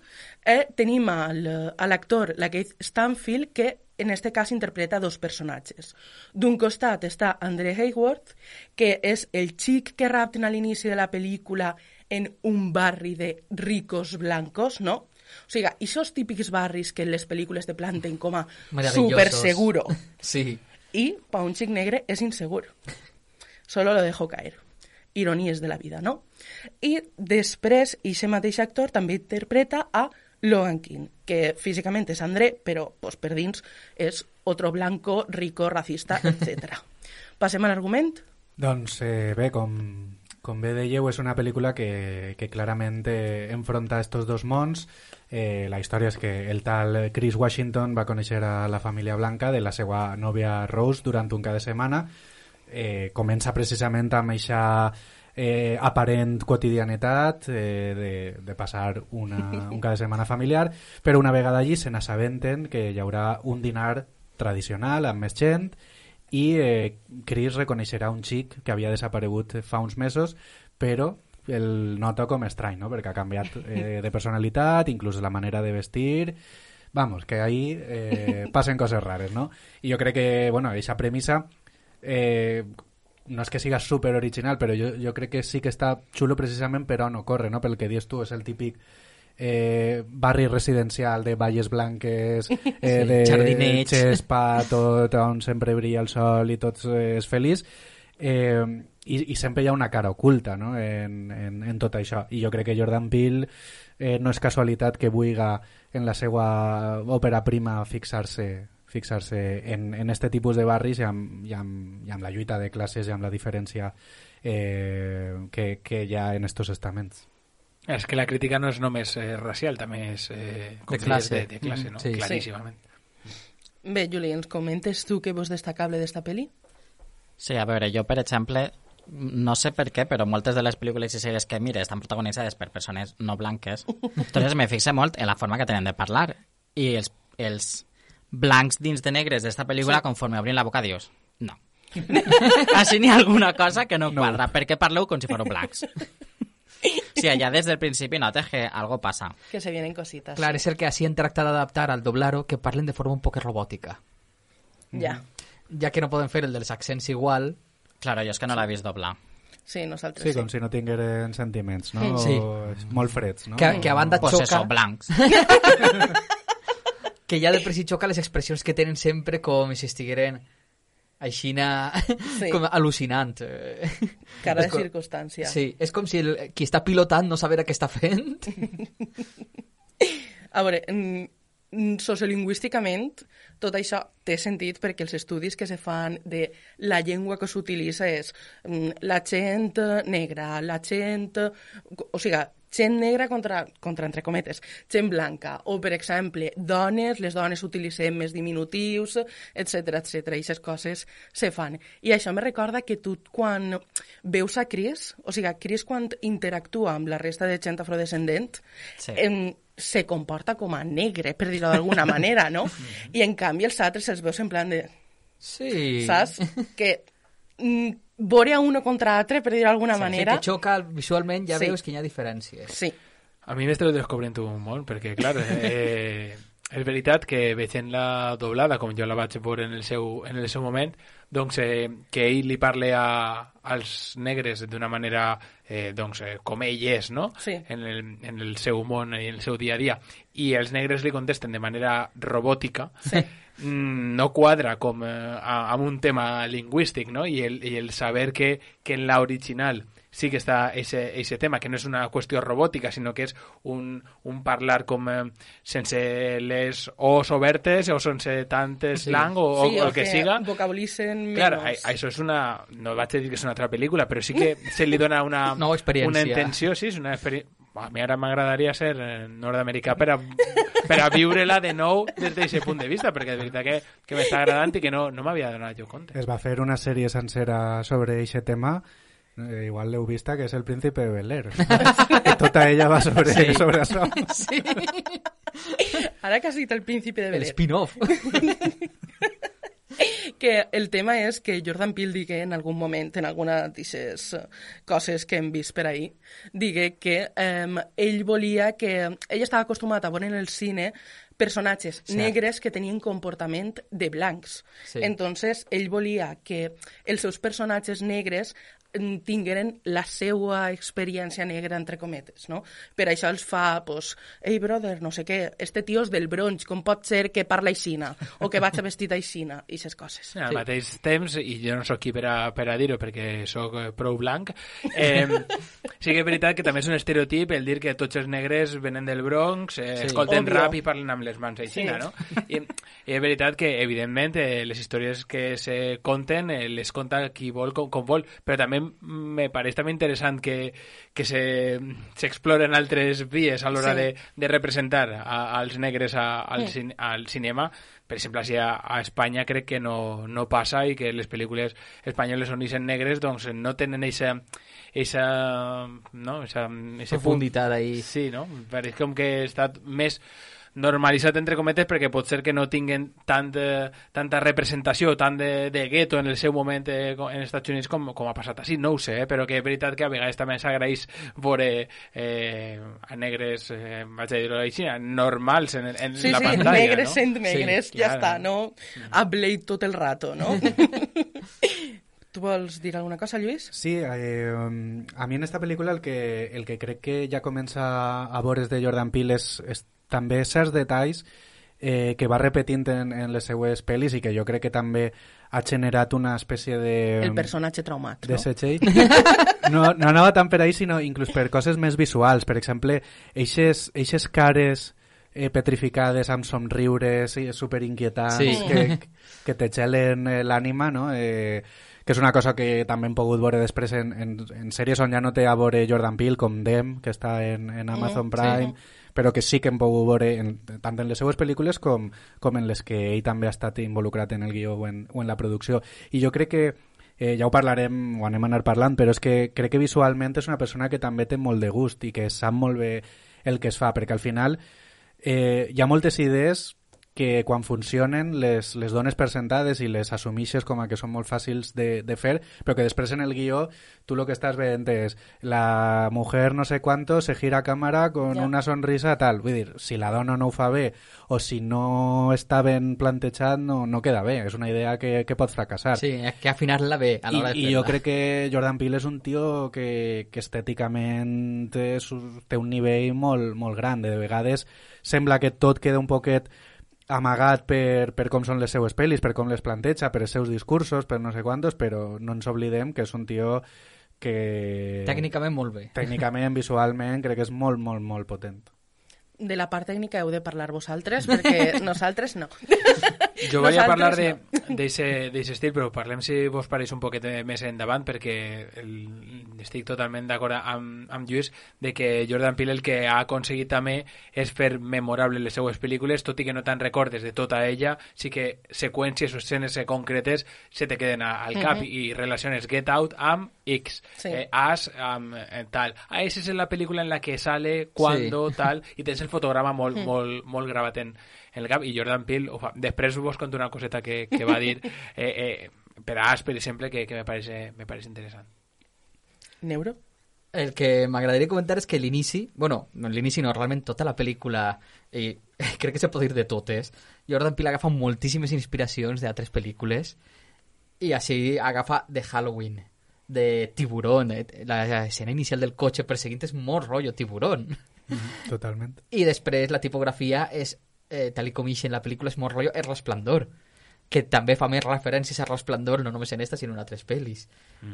eh, tenim a l'actor, la Keith Stanfield, que en este cas interpreta dos personatges. D'un costat està Andre Hayworth, que és el xic que rapten a l'inici de la pel·lícula en un barri de ricos blancos, no? O sigui, aquests típics barris que en les pel·lícules te planten com a Maravillosos. super seguro. Sí. Y para un chic negre es inseguro. Solo lo dejo caer. Ironies de la vida, no? I després, i ese mateix actor també interpreta a Logan King, que físicament és André, però pues, per dins és otro blanco, rico, racista, etc. Passem a l'argument? Doncs eh, bé, com, com bé dèieu, és una pel·lícula que, que clarament eh, enfronta estos dos mons. Eh, la història és que el tal Chris Washington va conèixer a la família blanca de la seva nòvia Rose durant un cada setmana. Eh, comença precisament amb eixa eh, aparent quotidianitat eh, de, de passar una, un cada setmana familiar, però una vegada allí se n'assabenten que hi haurà un dinar tradicional amb més gent i eh, Chris reconeixerà un xic que havia desaparegut fa uns mesos, però el nota com estrany, no? perquè ha canviat eh, de personalitat, inclús la manera de vestir... Vamos, que ahí eh, passen coses rares, no? I jo crec que, bueno, aquesta premissa eh, no és que siga super original, però jo, jo crec que sí que està xulo precisament per on no corre, no? Pel que dius tu, és el típic eh, barri residencial de Valles Blanques, eh, de jardinets. Xespa, tot on sempre brilla el sol i tot és feliç, eh, i, i sempre hi ha una cara oculta no? en, en, en tot això. I jo crec que Jordan Peele eh, no és casualitat que vulga en la seva òpera prima fixar-se fixar-se en, en este tipus de barris i amb, i, amb, i amb la lluita de classes i amb la diferència eh, que, que hi ha en estos estaments. És que la crítica no és només eh, racial, també és eh, com De classe. de, de classe, no? Sí. Claríssimament. Bé, Juli, ens comentes tu què vos destacable d'esta pel·li? Sí, a veure, jo, per exemple, no sé per què, però moltes de les pel·lícules i sèries que mire estan protagonitzades per persones no blanques. Entonces me fixe molt en la forma que tenen de parlar. I els, els blancs dins de negres d'esta pel·lícula, sí. conforme obrin la boca, dius, no. Així n'hi ha alguna cosa que no quadra. Per què parleu com si fóreu blancs? Sí, allà des del principi notes que algo passa. Que se vienen cositas. Clar, és el que així han tractat d'adaptar al doblar-ho que parlen de forma un poc robòtica. Ja. Ja que no poden fer el dels accents igual, Claro, jo és que no l'he vist doblar. Sí, nosaltres Sí, sí. com si no tingueren sentiments, no? Sí. O molt freds, no? que, que a banda Pues xoca... eso, blancs. que ja de per si xoca les expressions que tenen sempre com si estigueren aixina Sí. com al·lucinant. Cara de com- circumstància. Sí, és com si el, qui està pilotant no saber què està fent. A veure, sociolingüísticament tot això té sentit perquè els estudis que se fan de la llengua que s'utilitza és mm, la gent negra, la gent... O sigui, gent negra contra, contra entre cometes, gent blanca, o, per exemple, dones, les dones utilitzem més diminutius, etc etc. i aquestes coses se fan. I això me recorda que tu, quan veus a Chris, o sigui, Chris quan interactua amb la resta de gent afrodescendent, Sí. em, se comporta com a negre, per dir-ho d'alguna manera, no? I en canvi els altres els veus en plan de... Sí. Saps? Que mm, veure a uno contra altre, per dir-ho d'alguna Sí, manera... que xoca visualment ja Sí. veus que hi ha diferències. Sí. A mi m'esteu descobrint molt, perquè, clar, eh, és veritat que veient-la doblada, com jo la vaig veure en el seu, en el seu moment, doncs eh, que ell li parle a, als negres d'una manera eh, doncs, eh, com ell és, no? Sí. En, el, en el seu món i en el seu dia a dia, i els negres li contesten de manera robòtica, Sí. mm, no quadra com eh, a- un tema lingüístic, no? I el, i el saber que, que en la original sí que està ese, ese tema, que no és una qüestió robòtica, sinó que és un, un parlar com eh, sense les os obertes o sense tantes Sí. lang o, o, sí, o el que, siga. Claro, a- això és una... No vaig a dir que és una altra pel·lícula, però sí que se li dona una, Nova experiència. una intenció, sí, és una experiència... A mi ara m'agradaria ser eh, nord-americà per a, per a viure-la de nou des d'aquest punt de vista, perquè de veritat que, que m'està agradant i que no, no m'havia donat jo compte. Es va fer una sèrie sencera sobre aquest tema eh, igual l'heu vista, que és el príncipe de Bel Air. que tota ella va sobre, Sí. sobre això. Sí. Ara que has dit el príncipe de El Belén, spin-off. que el tema és que Jordan Peele digui en algun moment, en alguna d'aquestes coses que hem vist per ahir, digui que um, ell volia que... Ell estava acostumat a veure en el cine personatges Cert. negres que tenien comportament de blancs. Sí. Entonces, ell volia que els seus personatges negres tingueren la seva experiència negra, entre cometes, no? Per això els fa, pues, ei, brother, no sé què, este tio és del Bronx, com pot ser que parla aixina, o que vaig vestit aixina, i aquestes coses. Al sí. mateix temps, i jo no sóc qui per a, per a dir-ho perquè sóc eh, prou blanc, eh, sí que és veritat que també és un estereotip el dir que tots els negres venen del Bronx, eh, Sí. escolten Obvio. rap i parlen amb les mans aixina, Sí. no? I, I és veritat que, evidentment, eh, les històries que se conten eh, les conta qui vol com, com vol, però també me pareix també interessant que, que se s'exploren altres vies a l'hora Sí. de, de representar a, als negres a, al, Mm. cin, al cinema per exemple, si a, a Espanya crec que no, no passa i que les pel·lícules espanyoles on ixen negres doncs no tenen eixa, eixa, no? eixa, eixe Profunditat ahí. Sí, no? Pareix com que està més normalitzat entre cometes perquè pot ser que no tinguen tant, eh, tanta representació, tant de, de gueto en el seu moment eh, en els Estats Units com, com ha passat així, no ho sé, eh? però que és veritat que a vegades també s'agraeix veure eh, a negres, eh, vaig a dir-ho així, normals en, en Sí, la sí, pantalla, negres no? sent negres, Sí, ja claro. està, no? A Blade tot el rato, no? Tu vols dir alguna cosa, Lluís? Sí, eh, a mi en esta pel·lícula el que, el que crec que ja comença a veure de Jordan Peele és, és també certs detalls eh, que va repetint en, en les seues pel·lis i que jo crec que també ha generat una espècie de... El personatge traumat, de no? setxell. No, no anava tant per ahí, sinó inclús per coses més visuals. Per exemple, eixes, eixes cares eh, petrificades amb somriures i superinquietants Sí. que, que te gelen eh, l'ànima, no? Eh, que és una cosa que també hem pogut veure després en, en, en sèries on ja no té a veure Jordan Peele, com Dem, que està en, en Amazon Prime, però que sí que hem pogut veure en, tant en les seues pel·lícules com, com en les que ell també ha estat involucrat en el guió o en, o en la producció. I jo crec que eh, ja ho parlarem, o anem a anar parlant, però és que crec que visualment és una persona que també té molt de gust i que sap molt bé el que es fa, perquè al final eh, hi ha moltes idees que quan funcionen les, les dones per sentades i les assumixes com a que són molt fàcils de, de fer, però que després en el guió tu el que estàs veient és la mujer no sé cuánto se gira a cámara con Ja. una sonrisa tal. Vull dir, si la dona no ho fa bé o si no està ben plantejat no, no queda bé. És una idea que, que pot fracassar. Sí, hay que afinarla bé a I, l'hora de I jo crec que Jordan Peele és un tio que, que estèticament és, té un nivell molt, molt gran. De vegades sembla que tot queda un poquet amagat per, per com són les seues pel·lis, per com les planteja, per els seus discursos, per no sé quantos, però no ens oblidem que és un tio que... Tècnicament molt bé. Tècnicament, visualment, crec que és molt, molt, molt potent. De la part tècnica heu de parlar vosaltres, perquè nosaltres no. Jo vaig a parlar de- no. d'aquest estil, però parlem si vos pareix un poquet més endavant, perquè el, estic totalment d'acord amb, amb Lluís de que Jordan Peele el que ha aconseguit també és fer memorable les seues pel·lícules, tot i que no te'n recordes de tota ella, sí que seqüències o escenes concretes se te queden al cap i relaciones Get Out amb X, Sí. eh, As amb eh, tal. Ah, esa es la pel·lícula en la que sale, cuando, tal, i tens el fotograma molt, molt, molt gravat en el cap, i Jordan Peele ho fa. Després vos conto una coseta que, que va dir eh, eh, per a que, que me parece, me parece interessant. Neuro? El que m'agradaria comentar és que l'inici, bueno, no l'inici no, realment tota la pel·lícula, i crec que se pot dir de totes, Jordan Peele agafa moltíssimes inspiracions d'altres pel·lícules i així agafa de Halloween, de Tiburón, eh, la escena inicial del cotxe perseguint és molt rotllo Tiburón. Totalment. I després la tipografia és, eh, tal com ix en la pel·lícula, és molt rotllo El Resplendor, que també fa més referències a Resplendor, no només en esta, sinó en altres pel·lis.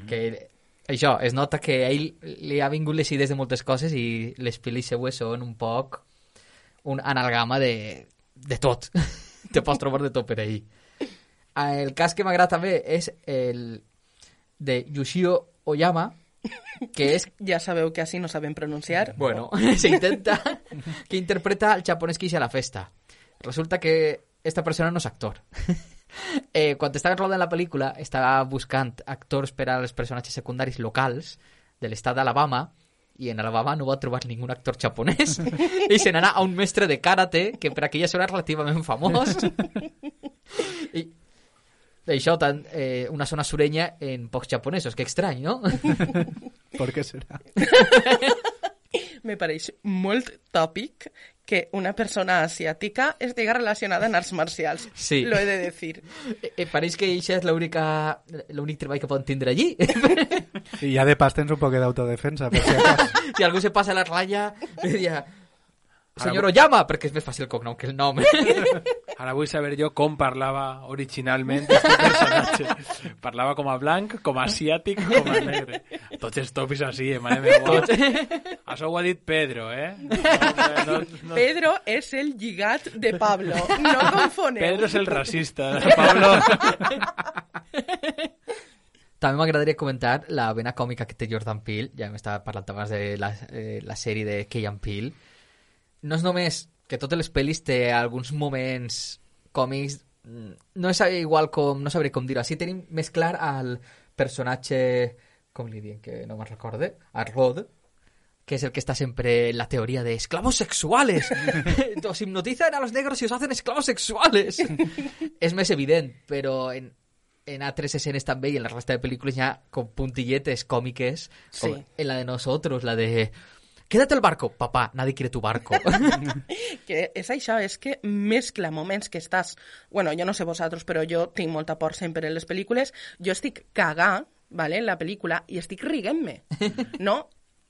Que això, es nota que a ell li ha vingut les idees de moltes coses i les pel·lis seues són un poc un analgama de, de tot. Te pots trobar de tot per ahí. El cas que m'agrada també és el de Yoshio Oyama, que és Ja sabeu que així no sabem pronunciar. bueno, se intenta que interpreta al japonès que hice a la festa. Resulta que esta persona no és actor. eh, quan estava rodant la pel·lícula, estava buscant actors per als personatges secundaris locals de l'estat d'Alabama i en Alabama no va trobar ningú actor japonès i se n'anà a un mestre de karate que per aquella zona és relativament famós i això, tant, eh, una zona surenya en pocs japonesos, que estrany, no? Per què serà? Me pareix molt tòpic que una persona asiàtica estigui relacionada amb arts marcials. Sí. Lo he de decir. Eh, eh, pareix que això és l'únic treball que poden tindre allí. I ja de pas tens un poc d'autodefensa, per si acaso. si algú se passa la ratlla, diria senyor Oyama, perquè és més fàcil el cognom que el nom. Ara vull saber jo com parlava originalment aquest personatge. Parlava com a blanc, com a asiàtic, com a negre. Tots els tòpics així, eh, mare meva. Això ho ha dit Pedro, eh? No, no, no, Pedro és el lligat de Pablo. No confoneu. Pedro és el racista. Pablo... També m'agradaria comentar la vena còmica que té Jordan Peele, ja m'estava parlant abans de la, eh, la sèrie de Key and Peele. No és només que totes les pel·lis té alguns moments còmics mm, no és igual com, no sabré com dir-ho, així tenim més clar al personatge, com li que no me'n recorde, a Rod, que es el que está siempre en la teoría de esclavos sexuales. os hipnotizan a los negros y os hacen esclavos sexuales. és més evident, però en, en altres escenes també i en la resta de pel·lícules hi ha com puntilletes com Sí. en la de nosotros, la de... Quédate el barco, papá, nadie quiere tu barco. Que és això, és que mescla moments que estàs... Bueno, jo no sé vosaltres, però jo tinc molta por sempre en les pel·lícules. Jo estic cagà vale, en la pel·lícula i estic riguent-me. No?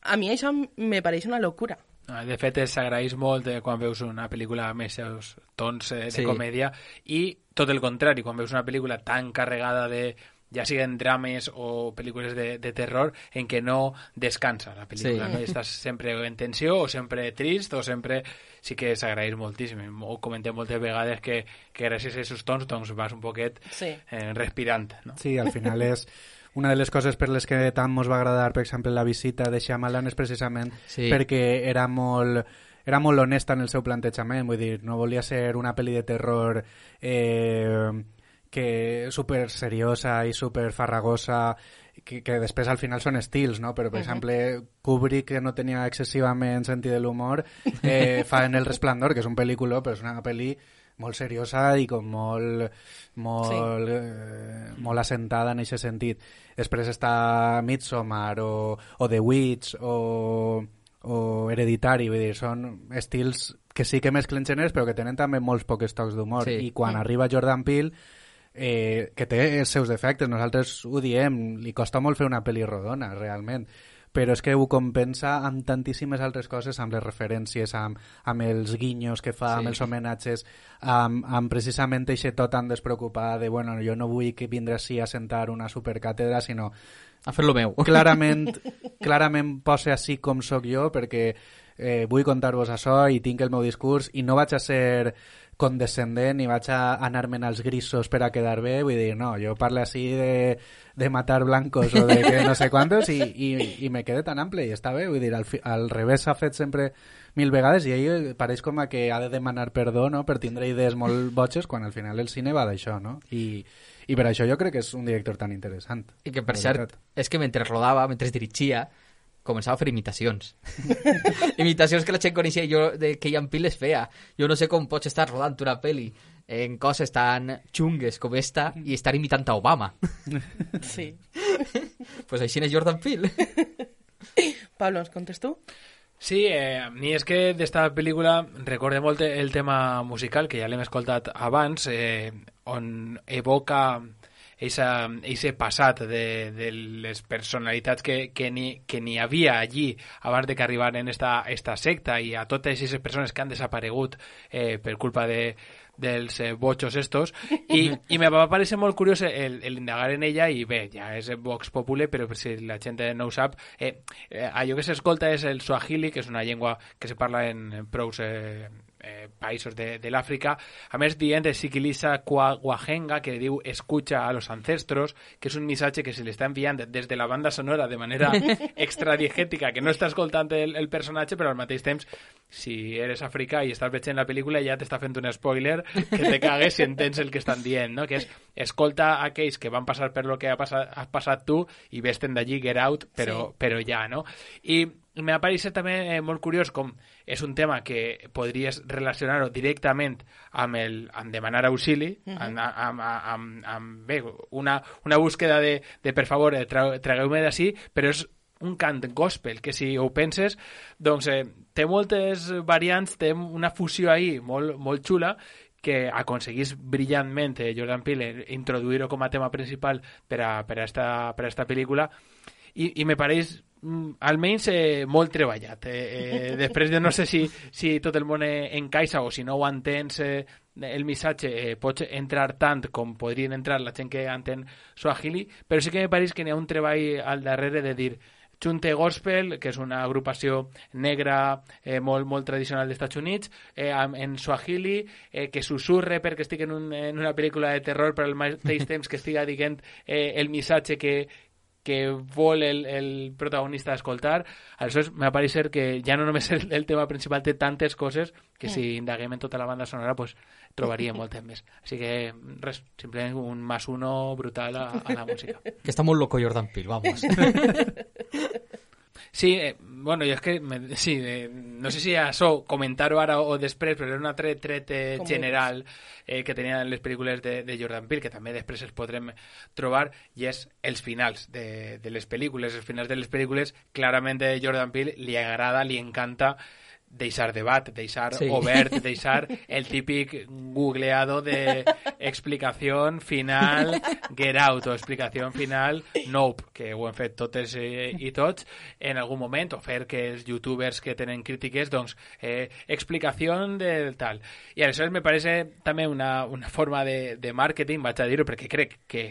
A mi això me pareix una locura. De fet, s'agraeix molt eh, quan veus una pel·lícula amb seus tons eh, de Sí. comèdia i tot el contrari, quan veus una pel·lícula tan carregada de ja siguin drames o pel·lícules de, de terror en què no descansa la pel·lícula, Sí. no? I estàs sempre en tensió o sempre trist o sempre sí que s'agraeix moltíssim. Ho comentem moltes vegades que, que gràcies a aquests tons doncs vas un poquet Sí. eh, respirant, no? Sí, al final és una de les coses per les que tant mos va agradar, per exemple, la visita de Shyamalan és precisament Sí. perquè era molt era molt honesta en el seu plantejament, vull dir, no volia ser una pel·li de terror eh, que super seriosa i super farragosa que, que després al final són estils, no? Però, per exemple, Kubrick, que no tenia excessivament sentit de l'humor, eh, fa en El Resplendor, que és un pel·lícula, però és una pel·li molt seriosa i com molt, molt, eh, molt assentada en aquest sentit. Després està Midsommar o, o The Witch o, o Hereditary, vull dir, són estils que sí que mesclen gèneres però que tenen també molts pocs tocs d'humor Sí. i quan arriba Jordan Peele eh, que té els seus defectes, nosaltres ho diem, li costa molt fer una pel·li rodona, realment, però és que ho compensa amb tantíssimes altres coses, amb les referències, amb, amb els guinyos que fa, Sí. amb els homenatges, amb, amb precisament aquest tot tan despreocupat de, bueno, jo no vull que vindre així a sentar una supercàtedra, sinó A fer lo meu. clarament, clarament posa així com sóc jo perquè eh, vull contar-vos això i tinc el meu discurs i no vaig a ser condescendent i vaig a anar-me'n als grisos per a quedar bé, vull dir, no, jo parlo així de, de matar blancos o de que no sé quantos i, i, i me quede tan ample i està bé, vull dir, al, fi, al revés s'ha fet sempre mil vegades i ell pareix com a que ha de demanar perdó no? per tindre idees molt boges quan al final el cine va d'això, no? I, i per això jo crec que és un director tan interessant. I que, per cert, és que mentre rodava, mentre dirigia, començava a fer imitacions. imitacions que la gent coneixia i jo de que Ian Peele les feia. Jo no sé com pots estar rodant una peli en coses tan xungues com esta i estar imitant a Obama. Sí. pues així és Jordan Peele. Pablo, ens contes tu? Sí, eh, a mi és que d'esta pel·lícula recorde molt el tema musical, que ja l'hem escoltat abans, eh, on evoca eixe passat de, de les personalitats que, que, n'hi havia allí abans de que arribaren esta, esta secta i a totes aquestes persones que han desaparegut eh, per culpa de, dels eh, botxos estos. I, i me va parecer molt curiós el, el indagar en ella i bé, ja és Vox Populi però per si la gent no ho sap eh, eh, allò que s'escolta és el Swahili que és una llengua que se parla en prous eh, eh, països de, de l'Àfrica a més dient de Sikilisa Kwahenga que diu escucha a los ancestros que és un missatge que se li està enviant des de la banda sonora de manera extradiegètica que no està escoltant el, el personatge però al mateix temps si eres africà i estàs veient la pel·lícula ja t'està fent un spoiler que te cagues si entens el que estan dient, no? Que és escolta aquells que van passar per lo que ha passat, has passat tu i vés-te'n d'allí, get out, però, sí. però ja, no? I m'ha paregut també eh, molt curiós com és un tema que podries relacionar-ho directament amb, el, amb demanar auxili, amb, amb, amb, amb, bé, una, una búsqueda de, de per favor, eh, tra tragueu-me d'ací, però és un cant gospel, que si ho penses, doncs eh, té moltes variants, té una fusió ahí molt, molt xula, que aconseguís brillantment eh, Jordan Peele introduir-ho com a tema principal per a, per a, esta, per a esta pel·lícula. I, i me pareix almenys eh, molt treballat. Eh, eh, després de no sé si, si tot el món encaixa o si no ho entens eh, el missatge eh, pots entrar tant com podrien entrar la gent que entén Swahili, però sí que me pareix que n'hi ha un treball al darrere de dir Chunte Gospel, que és una agrupació negra eh, molt, molt tradicional dels Estats Units, eh, en Swahili, eh, que susurre perquè estic en, un, en una pel·lícula de terror, però al mateix temps que estiga dient eh, el missatge que, que vol el, el protagonista escoltar. Aleshores, m'ha parecer que ja no només el, el tema principal té tantes coses que si indaguem en tota la banda sonora pues, trobaríem moltes més. Així que, res, simplement un más uno brutal a, a la música. Que està molt loco Jordan Peele, vamos. Sí, eh, bueno, jo és que, me, sí, eh, no sé si això comentar-ho ara o després, però era un altre tret eh, Com general eh, que tenien les pel·lícules de, de Jordan Peele, que també després els podrem trobar, i és els finals de, de les pel·lícules. Els finals de les pel·lícules, clarament a Jordan Peele li agrada, li encanta deixar debat, deixar Sí. obert, deixar el típic googleado de explicació final get out o explicació final nope, que ho hem fet totes eh, i tots en algun moment, o fer que els youtubers que tenen crítiques, doncs, eh, explicació del tal. I aleshores me parece també una, una forma de, de màrqueting, vaig a dir-ho perquè crec que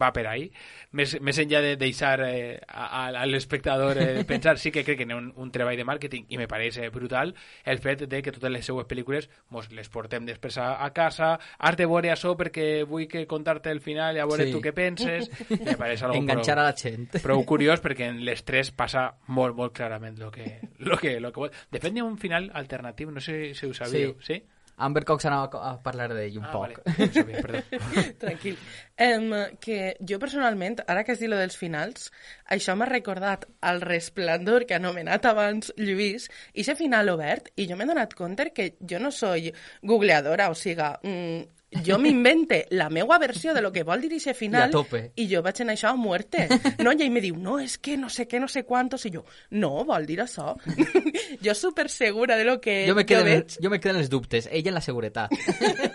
va per ahí, més, més enllà de deixar eh, a, a l'espectador eh, pensar, sí que crec que n'hi ha un, un treball de màrqueting i me pareix eh, brutal el fet de que totes les seues pel·lícules mos les portem després a, a casa, has de veure això perquè vull que contar-te el final i a veure Sí. tu què penses, me pareix algo Enganxar prou, a la gent. prou curiós perquè en les tres passa molt, molt clarament lo que, lo que, lo que vol. De fet, hi ha un final alternatiu, no sé si ho sabíeu, sí? sí? Amber Cox anava a parlar d'ell un Ah, poc. vale, no ho sabia, perdó. Tranquil. Em, que jo personalment, ara que has dit lo dels finals, això m'ha recordat al resplendor que ha anomenat abans Lluís, i ese final obert, i jo m'he donat compte que jo no soy googleadora, o siga, mm, jo m'invente la meua versió de lo que vol dir ese final I a tope. i jo vaig en això a muerte. No? I ell me diu, no, és que no sé què, no sé quantos, i jo, no, vol dir això. jo super segura de lo que Jo me, quedo en, veig. jo me quedo en els dubtes, ella en la seguretat.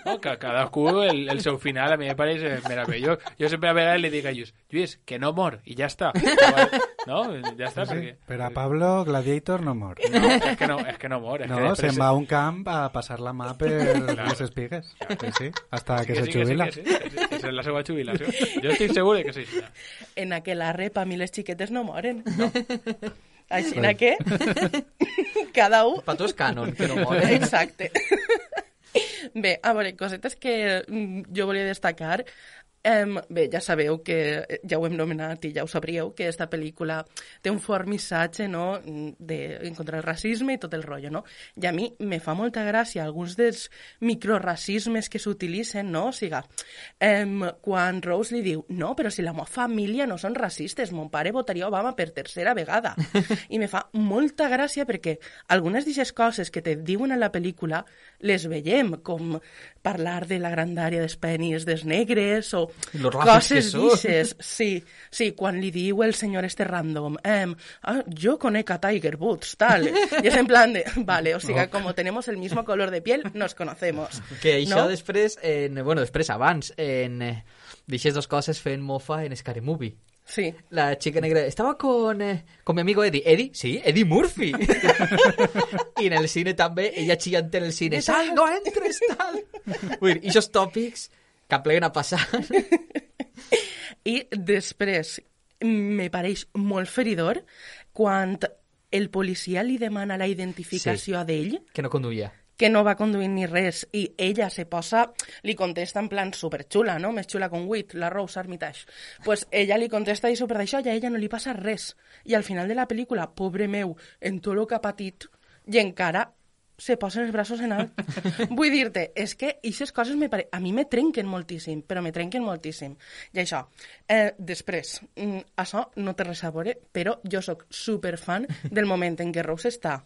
No, que cadascú el, el seu final a mi me pareix meravellós. Jo sempre a vegades li dic a Lluís, Lluís, que no mor, i ja està. No? Ja està, perquè... Per a Pablo, Gladiator no mor. No, és que no, és que no mor. És No, que després- se'n va a un camp a passar la mà per les espigues. Sí, sí, hasta Sí que, se sí, jubila. sí, que sí, que sí, que és la seva jubilació. Jo estic segur de que sí. En aquella rep a mi les xiquetes no moren. No. Així na que cada un... Pa tu és canon, que no mor. Exacte. Bé, a veure, cosetes que mm, jo volia destacar. Um, bé, ja sabeu que, eh, ja ho hem nomenat i ja ho sabríeu, que esta pel·lícula té un fort missatge no, de, en contra el racisme i tot el rotllo, no? I a mi me fa molta gràcia alguns dels microracismes que s'utilitzen, no? O siga, um, quan Rose li diu, no, però si la meva família no són racistes, mon pare votaria Obama per tercera vegada. I me fa molta gràcia perquè algunes d'aquestes coses que te diuen a la pel·lícula les veiem, com parlar de la grandària dels penis dels negres o coses d'ixes. Sí, sí, quan li diu el senyor este random, eh, ah, jo conec a Tiger Woods, tal. I és en plan de, vale, o sigui, como tenemos el mismo color de piel, nos conocemos. Que això no? després, en, bueno, després, abans, en eh, d'aixes dues coses fent mofa en Scary Movie. Sí. La chica negra estaba con, eh, con mi amigo Eddie. ¿Eddie? Sí, Eddie Murphy. y en el cine també, ella chillant en el cine. Sal, no entres, tal. Dir, ixos tòpics que apleguen a passar. I després, me pareix molt feridor quan el policia li demana la identificació sí. d'ell, que no conduïa. que no va conduint ni res, i ella se posa, li contesta en plan superxula, no? Més xula con Wit, la Rose Armitage. Pues ella li contesta i super d'això i a ella no li passa res. I al final de la pel·lícula, pobre meu, en tot el que ha patit, i encara se posen els braços en alt. Vull dir-te, és que aquestes coses me pare... a mi me trenquen moltíssim, però me trenquen moltíssim. I això, eh, després, mm, això no té res a veure, però jo sóc superfan del moment en què Rose està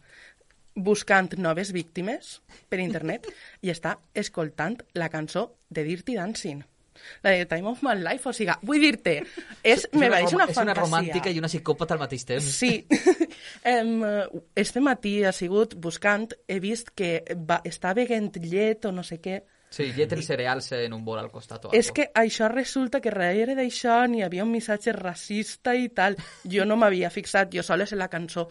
buscant noves víctimes per internet i està escoltant la cançó de Dirty Dancing. La de Time of My Life, o sigui, vull dir-te, és, me pareix una és fantasia. una romàntica i una psicòpata al mateix temps. Sí. em, este matí ha sigut buscant, he vist que va, està beguent llet o no sé què. Sí, llet en cereals en un bol al costat o És algo. que això resulta que darrere d'això n'hi havia un missatge racista i tal. Jo no m'havia fixat, jo sola sé la cançó.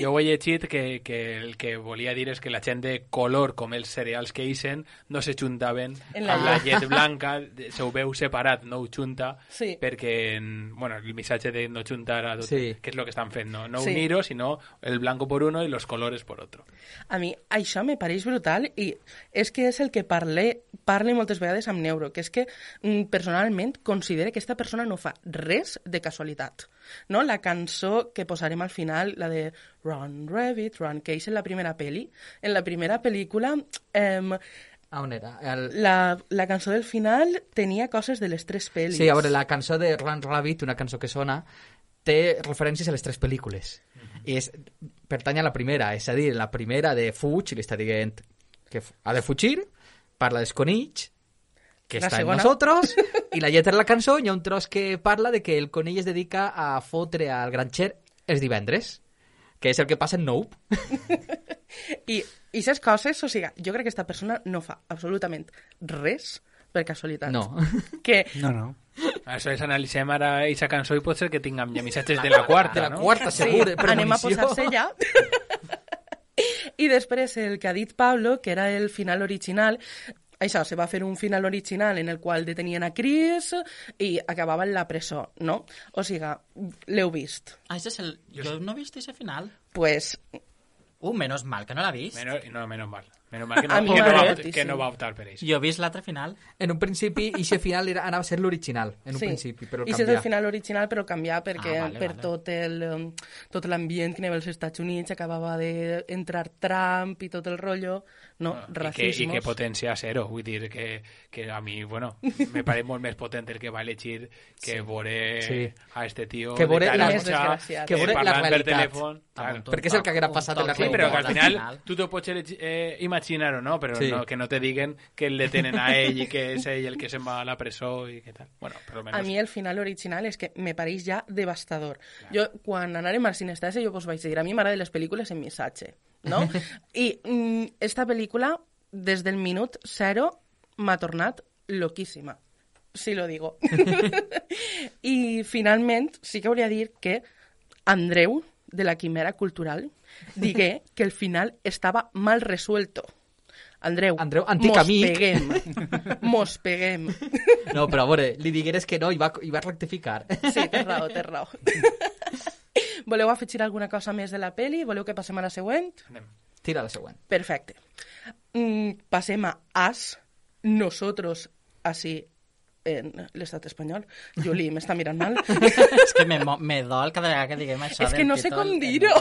Jo ho he llegit que, que el que volia dir és que la gent de color, com els cereals que isen, no se juntaven En la amb la llet blanca, se ho veu separat, no ho junta, Sí. perquè, en- bueno, el missatge de no juntar a tot, Sí. que és el que estan fent, no, no Sí. unir-ho, sinó el blanco por uno y los colores por otro. A mi això me pareix brutal i és que és el que parle, parle moltes vegades amb Neuro, que és que mm, personalment considere que aquesta persona no fa res de casualitat. No? La cançó que posarem al final, la de Run, Rabbit, Run, que és en la primera peli, en la primera pel·lícula eh, A on era? El... la, la cançó del final tenia coses de les tres pel·lis. Sí, a veure, la cançó de Run Rabbit, una cançó que sona, té referències a les tres pel·lícules. I és, pertany a la primera, és a dir, la primera de Fuig, li està dient que ha de fugir, parla dels conills, que La està en nosotros, i la lletra de la cançó hi ha un tros que parla de que el conill es dedica a fotre al granxer els divendres. que és el que passa en Nope. I aquestes coses, o sigui, jo crec que aquesta persona no fa absolutament res per casualitat. No. Que No, no. Això és, analitzem ara aquesta cançó i pot ser que tinguem ja missatges de la quarta, De la no? quarta, segur, sí, anem a posar-se ja. I després el que ha dit Pablo, que era el final original, això, se va fer un final original en el qual detenien a Chris i acabava en la presó, no? O sigui, l'heu vist. Ah, ese és el... Jo no he vist ese final. Pues, Uh, menos mal, que no l'ha vist. Menos, no, menos mal. Menos mal que no, A mi que no, va, m'agrada que no va optar per ells. Jo he vist l'altre final. En un principi, i ese final era, anava a ser l'original, en un sí. principi, però el I és el final original, però canviar perquè Ah, vale, per vale. tot el, um, tot l'ambient que havia als Estats Units acabava d'entrar Trump i tot el rotllo, no, Ah, I que, I racismos. que potència zero, vull dir que, que a mi, bueno, me pareix molt més potent el que va elegir que sí. veure Sí. a este tio Que veure de la- taronja, desgraciat. que veure la parlant per realitat. telèfon. Claro. Perquè és el que haguera passat en la Sí, però que al Al final, tu t'ho pots elegi- eh, imaginar o no, però Sí. no, que no te diguen que el detenen a ell i que és ell el que se'n va a la presó i què tal. Bueno, per almenys... A mi el final original és que me pareix ja devastador. Jo, quan anàrem al cinestase, jo vos vaig dir, a mi m'agraden les pel·lícules en missatge, no? I mm, esta pel·lícula, des del minut zero, m'ha tornat loquíssima. Sí lo digo. I finalment, sí que hauria de dir que Andreu, de la Quimera Cultural, digué que el final estava mal resuelto. Andreu, Andreu, antic mos amic. peguem. Mos peguem. No, però a veure, li digueres que no i va, i va rectificar. Sí, té raó, té raó. Voleu afegir alguna cosa més de la peli? Voleu que passem a la següent? Anem. Tira la següent. Perfecte. Mm, passem a As, nosotros, así, en l'estat espanyol. Juli, m'està mirant mal. És que me, me dol cada vegada que diguem això És que no sé com dir-ho.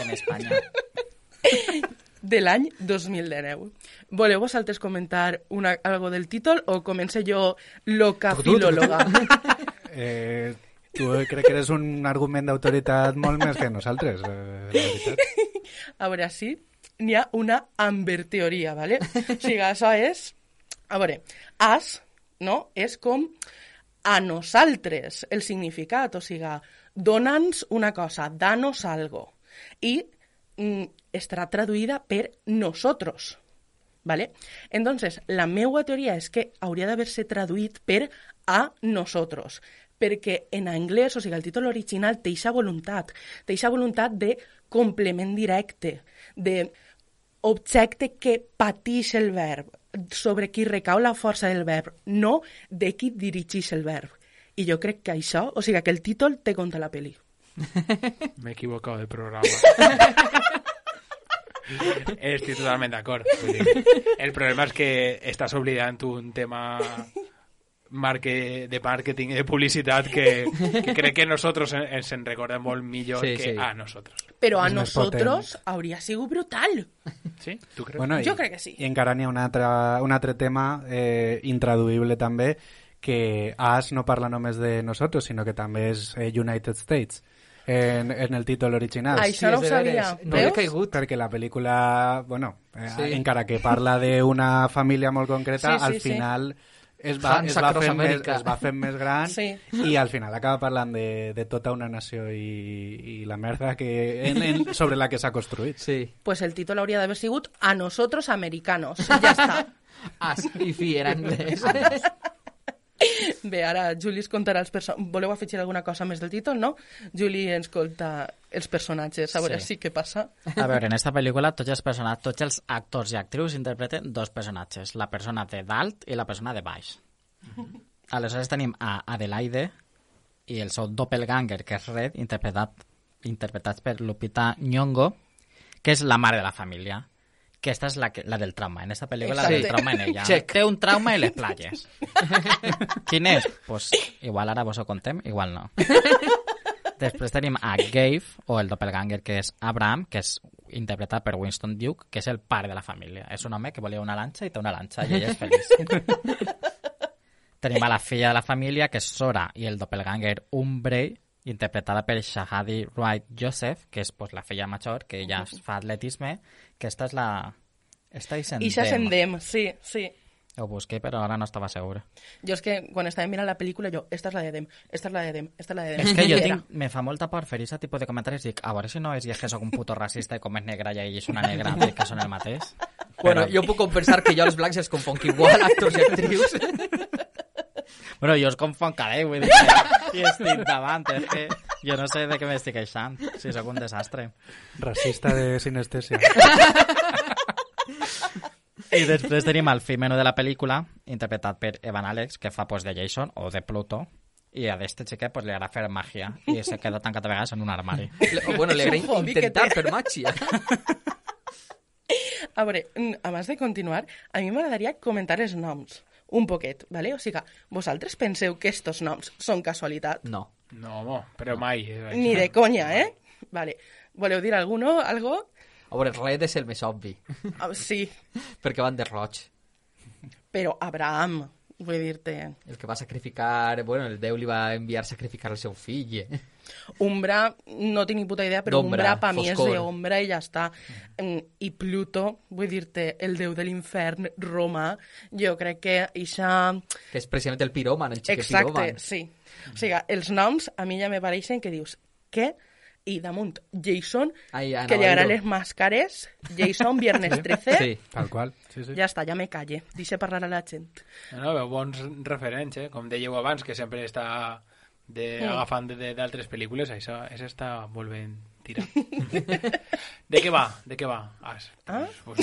De l'any 2019. Voleu vosaltres comentar una, algo del títol o comence jo loca filòloga? Eh, tu crec que eres un argument d'autoritat molt més que nosaltres, eh, la veritat. A veure, sí, n'hi ha una Amber teoria, ¿vale? O sigui, això és... A veure, as, no?, és com a nosaltres, el significat, o sigui, dona'ns una cosa, danos algo. I mm, estarà traduïda per nosotros, ¿vale? Entonces, la meua teoria és que hauria d'haver-se traduït per a nosotros, perquè en anglès, o sigui, el títol original té eixa voluntat, té eixa voluntat de complement directe, de objecte que patix el verb, sobre qui recau la força del verb, no de qui dirigeix el verb. I jo crec que això, o sigui, que el títol té compte la peli. M'he equivocat de programa. Estic totalment d'acord. Dir, El problema és que estàs oblidant un tema marque, de màrqueting i de publicitat que, que crec que nosaltres en- ens en recordem molt millor Sí, que sí. a nosaltres. Però a nosotros hauria sigut brutal. Sí? Tu creus? Bueno, Jo i- crec que sí. I encara n'hi ha un altre, un altre tema eh, intraduïble també, que As no parla només de nosotros, sinó que també és eh, United States en, en el títol original. Això no ho sabia. No Veus? caigut. perquè la pel·lícula, bueno, eh, Sí. encara que parla d'una família molt concreta, Sí, sí, al sí. Es va, es, va fent més, es va fent més gran Sí. i al final acaba parlant de, de tota una nació i, i la merda que, en, en, sobre la que s'ha construït. Sí. Pues el títol hauria d'haver sigut A nosotros americanos. Ja està. As i fi, era anglès. Bé, ara Juli ens contarà els personatges. Voleu afegir alguna cosa més del títol, no? Juli ens conta els personatges, a veure Sí. sí. què passa. A veure, en esta pel·lícula tots els, personatges, tots els actors i actrius interpreten dos personatges, la persona de dalt i la persona de baix. Aleshores tenim a Adelaide i el seu doppelganger, que és Red, interpretat, interpretat per Lupita Nyong'o, que és la mare de la família. Que esta és la, que, la del trauma. En esta pel·lícula la del trauma en ella. Check. Té un trauma en les platges. Quin és? Pues igual ara vos ho contem, igual no. Després tenim a Gabe, o el doppelganger, que és Abraham, que és interpretat per Winston Duke, que és el pare de la família. És un home que volia una lanxa i té una lanxa, i ell és feliç. tenim a la filla de la família, que és Sora, i el doppelganger Umbrey, interpretada per Shahadi Wright Joseph, que és pues, la filla major, que ja fa atletisme, que esta és la... Esta és en I Dem. s'ascendem, sí, sí. Ho busqué, però ara no estava segur. Jo és que quan estava mirant la pel·lícula, jo, esta és la de Dem, esta és la de Dem, esta és la de Dem. És que era, tinc, me fa molta por fer aquest tipus de comentaris. Dic, a veure si no és que sóc un puto racista i com és negra i ell és una negra, dic que són el mateix. Bueno, jo puc compensar que jo els blancs els confonc igual, actors i actrius. Bueno, jo els confon cada dia, vull dir i estic davant, és que jo no sé de què m'estic queixant, si sóc un desastre. Racista de sinestesia. I després tenim el fill menú de la pel·lícula, interpretat per Evan Alex, que fa pues, de Jason o de Pluto, i a este xiquet pues, li agrada fer màgia i se queda tancat a vegades en un armari. Le- bueno, le agrada intentar per màgia. A veure, abans de continuar, a mi m'agradaria comentar els noms un poquet, ¿vale? O sigui, vosaltres penseu que estos noms són casualitat? No. No, home, però mai. eh, Ni de conya, eh? Vale. Voleu dir alguno, algo? A veure, Red és el més obvi, Ah, sí, perquè van de roig. però Abraham, vull dir-te... El que va sacrificar... Bueno, el Déu li va enviar sacrificar el seu fill. Eh? Umbra, no tinc ni puta idea, però Umbra per mi és d'ombra i ja està. Mm, I Pluto, vull dir-te, el déu de l'infern romà, jo crec que ixa... Que és precisament el piròman, el xiquet Exacte, piròman. sí. O sigui, els noms a mi ja me pareixen que dius, què? I damunt, Jason, Ai, que dir-ho. les màscares, Jason, Viernes 13... Sí. Tal qual. Sí, sí. Ja està, ja me calle. Deixa parlar a la gent. No, no, bons referents, eh? Com dèieu abans, que sempre està de, Mm. agafant de- de- d'altres pel·lícules, això, això està molt ben tirat. de què va? De què va? Ah, Ah? pues,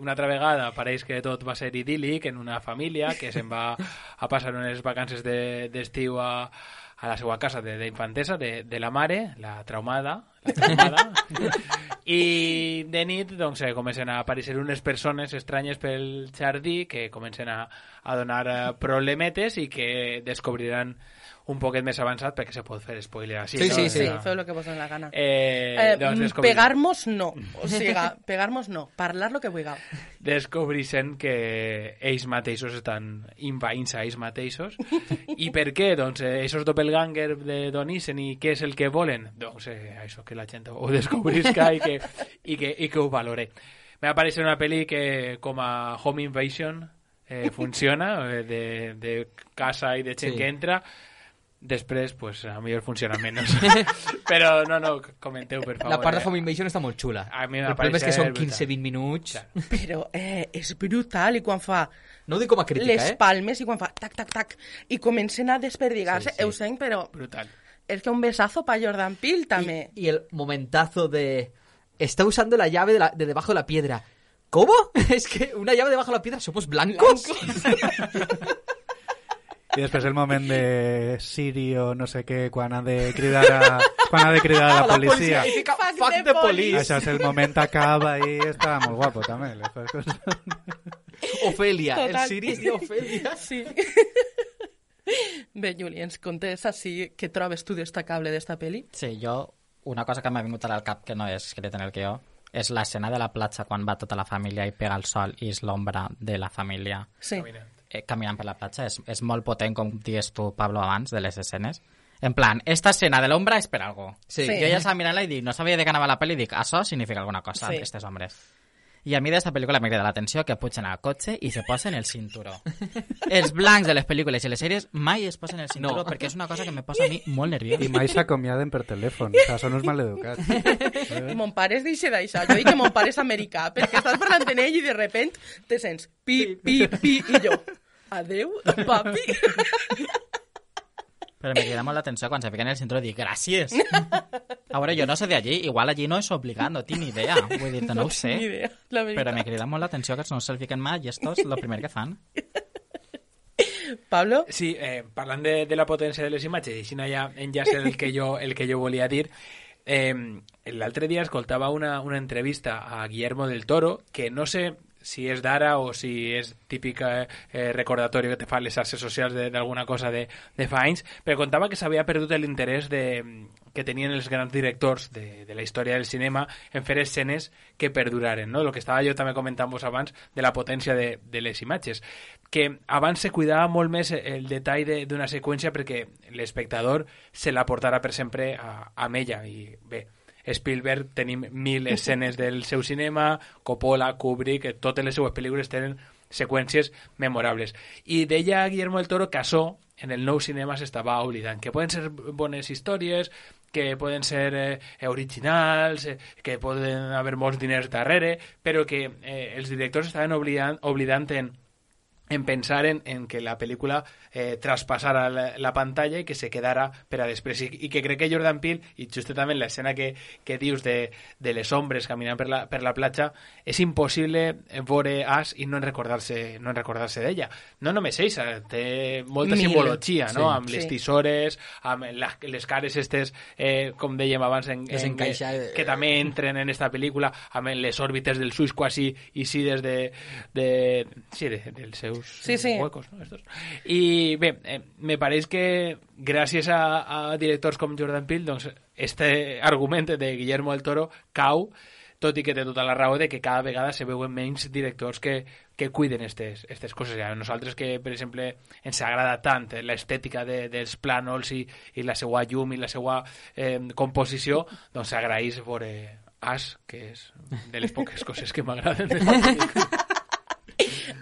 una altra vegada pareix que tot va ser idíl·lic en una família que se'n va a passar unes vacances de- d'estiu a, a la seva casa de- d'infantesa, de, de la mare, la traumada, la traumada, i de nit doncs, eh, comencen a aparèixer unes persones estranyes pel jardí que comencen a, a donar eh, problemetes i que descobriran un poquet més avançat perquè se pot fer spoiler així. Sí, no? sí, Sí, sí. feu lo que vos la gana. Eh, Eh, doncs mm, pegar-nos no. O sigui, pegar-nos no. Parlar lo que vulgueu. descobreixen que ells mateixos estan invaïns a ells mateixos. I per què? Doncs eh, esos doppelganger de Donissen i què és el que volen? Doncs eh, això, que la gent ho descobrisca i que, i que, i que ho valore. Me va aparèixer una pel·li que com a Home Invasion eh, funciona, eh, de, de casa i de gent Sí. que entra, després, pues, a millor funciona menys. Però, no, no, comenteu, per favor. La part de eh. Home Invasion està molt xula. A mi el problema és que són m'apareix 15-20 minuts. Clar. Però eh, és brutal i quan fa No ho dic com a crítica, les eh? palmes i quan fa tac, tac, tac i comencen a desperdigar-se, Sí, sí. sí. Eusen, però Brutal. és que un besazo pa Jordan Peele també. Y, y el momentazo de... Está usando la llave de, la- de debajo de la piedra. ¿Cómo? Es que una llave debajo de la piedra somos blancos. I després el moment de Siri o no sé què, quan ha de cridar a, quan ha de cridar a la policia. Y fica, Fuck the police. Això és el moment acaba i està molt guapo també. les coses. Ofelia. El Total. Siri es diu Ofelia. Sí. Bé, Juli, ens contes així què trobes tu destacable d'esta pel·li? Sí, jo, una cosa que m'ha vingut ara al cap que no és escrit en el guió, és l'escena de la platja quan va tota la família i pega el sol i és l'ombra de la família Sí. Eh, caminant per la platja. És, és molt potent, com dius tu, Pablo, abans, de les escenes. En plan, esta escena de l'ombra és per algo. Sí. Sí. Jo ja estava mirant-la i dic, no sabia de què anava la pel·li, i dic, això significa alguna cosa, Sí. estos hombres. I a mi d'esta pel·lícula m'ha cridat l'atenció que pugen al cotxe i se posen el cinturó. Els blancs de les pel·lícules i les sèries mai es posen el cinturó No. perquè és una cosa que me posa a mi molt nerviós. I mai s'acomiaden per telèfon. O sigui, són uns maleducats. I mon pare es deixa d'això. Jo dic que mon pare és americà, perquè estàs parlant amb ell i de repent te sents pi, pi, pi, i jo, adeu, papi. Però me crida molt l'atenció quan se fiquen el cinturó i dic, gràcies. A veure, jo no sé d'allí, igual allí no és obligat, no tinc ni idea. Vull dir no, ho sé. Ni idea, la veritat. Però me crida molt l'atenció que no se'l fiquen mai i estos el primer que fan. Pablo, Sí, eh, parlant de, de la potència de les imatges, i així ja enllaça el que jo, el que jo volia dir, eh, l'altre dia escoltava una, una entrevista a Guillermo del Toro, que no sé si és d'ara o si és típica eh, recordatori que te fan les xarxes socials de- d'alguna cosa de, de fa anys, però contava que s'havia perdut l'interès de, que tenien els grans directors de, de la història del cinema en fer escenes que perduraren, no? El que estava jo també comentant vos abans de la potència de, de les imatges. Que abans se cuidava molt més el detall de- d'una seqüència perquè l'espectador se la portara per sempre a, amb ella. I bé, Spielberg tenim mil escenes del seu cinema, Coppola, Kubrick, eh, totes les seues pel·lícules tenen seqüències memorables. I deia Guillermo del Toro que això en el nou cinema s'estava oblidant, que poden ser bones històries, que poden ser eh, originals, eh, que poden haver molts diners darrere, però que eh, els directors estaven oblidant, oblidant en en pensar en, en que la pel·lícula eh, traspassara la, la pantalla i que se quedara per a després. I, i que crec que Jordan Peele, i justament l'escena que, que dius de, de les ombres caminant per la, per la platja, és impossible veure As i no en recordar-se no en recordar-se d'ella. No només ella, té molta Mil. simbologia, no? Sí. amb les Sí. tisores, amb la, les cares estes, eh, com dèiem abans, en, Que en, s'encaixa, eh. que també entren en esta pel·lícula, amb les òrbites del suix quasi i sí des de, de, sí, de, dels seus Sí, sí. huecos. No? Estos. I bé, eh, me pareix que gràcies a, a directors com Jordan Peele, doncs, este argument de Guillermo del Toro cau, tot i que té tota la raó de que cada vegada se veuen menys directors que, que cuiden aquestes estes coses. A nosaltres que, per exemple, ens agrada tant l'estètica de, dels plànols i, i la seva llum i la seva eh, composició, doncs s'agraeix veure As, que és de les poques coses que m'agraden.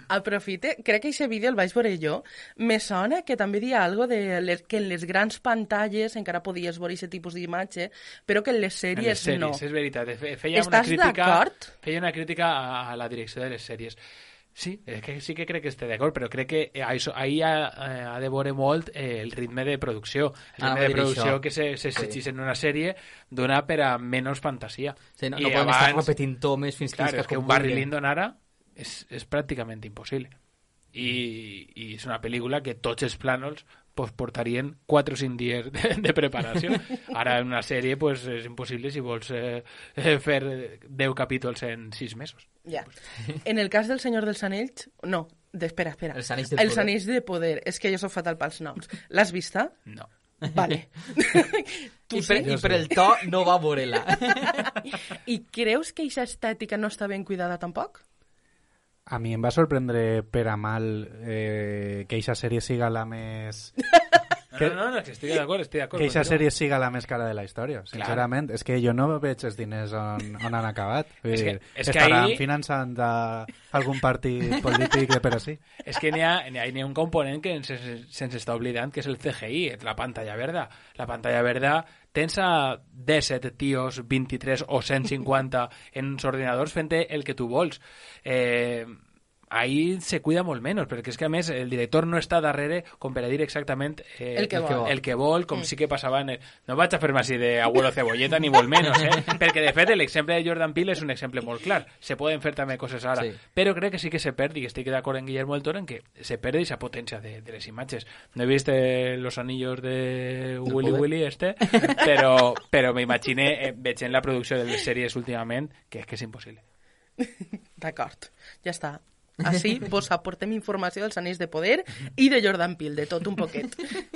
Aprofite, crec que aquest vídeo el vaig veure jo. Me sona que també dia algo de les, que en les grans pantalles encara podies veure aquest tipus d'imatge, però que en les En sèries, les sèries, no. és veritat. Fe- Feia una Estàs crítica, d'acord? feia una crítica a, a la direcció de les sèries. Sí, és que sí que crec que estic d'acord, però crec que això, ahir ha, eh, ha de veure molt eh, el ritme de producció. El Ah, ritme de dir producció això. que se, se exigís en una sèrie dona per a menys fantasia. Sí, no, I no podem estar abans- repetint tomes fins que Clar, és que un Barry Lyndon ara és, és pràcticament impossible. I, I és una pel·lícula que tots els plànols pues, portarien 4 o 5 dies de, de preparació. Ara en una sèrie pues, és impossible si vols eh, eh, fer 10 capítols en 6 mesos. Ja. En el cas del Senyor dels Anells, no, de, espera, espera. Els Anells de Els Poder. Anells de Poder. És que jo soc fatal pels noms. L'has vista? No. Vale. tu I per, sí? I per el to no va veure-la. I creus que aquesta estètica no està ben cuidada tampoc? A mi em va sorprendre per a mal eh, que aquesta sèrie siga la més... No, no, no, que estic d'acord, estic d'acord. Que aquesta sèrie siga la més cara de la història, sincerament. És que jo no veig els diners on, on han acabat. Vull És que- és que estaran ahí- finançant a algun partit polític de per així. És que n'hi ha, ha, ha un component que se'ns se està oblidant, que és el CGI, la pantalla verda. La pantalla verda tens a 17 tios, 23 o 150 en uns ordinadors fent el que tu vols. Eh, ahí se cuida molt menys, perquè és que a més el director no està darrere com per a dir exactament eh, El que vol. el que vol, com sí que passava en el... No vaig a fer-me així de abuelo cebolleta ni molt menys, eh? perquè de fet l'exemple de Jordan Peele és un exemple molt clar. Se poden fer també coses ara, Sí. però crec que sí que se perd, i estic d'acord en Guillermo del Toro en que se perde esa potència de, de les imatges. No he vist eh, los anillos de Willy poder. Willy este, però, però m'imagine, eh, veig en la producció de les sèries últimament, que és que és impossible. D'acord, ja està. Així vos aportem informació dels Anells de Poder i de Jordan Peele, de tot un poquet.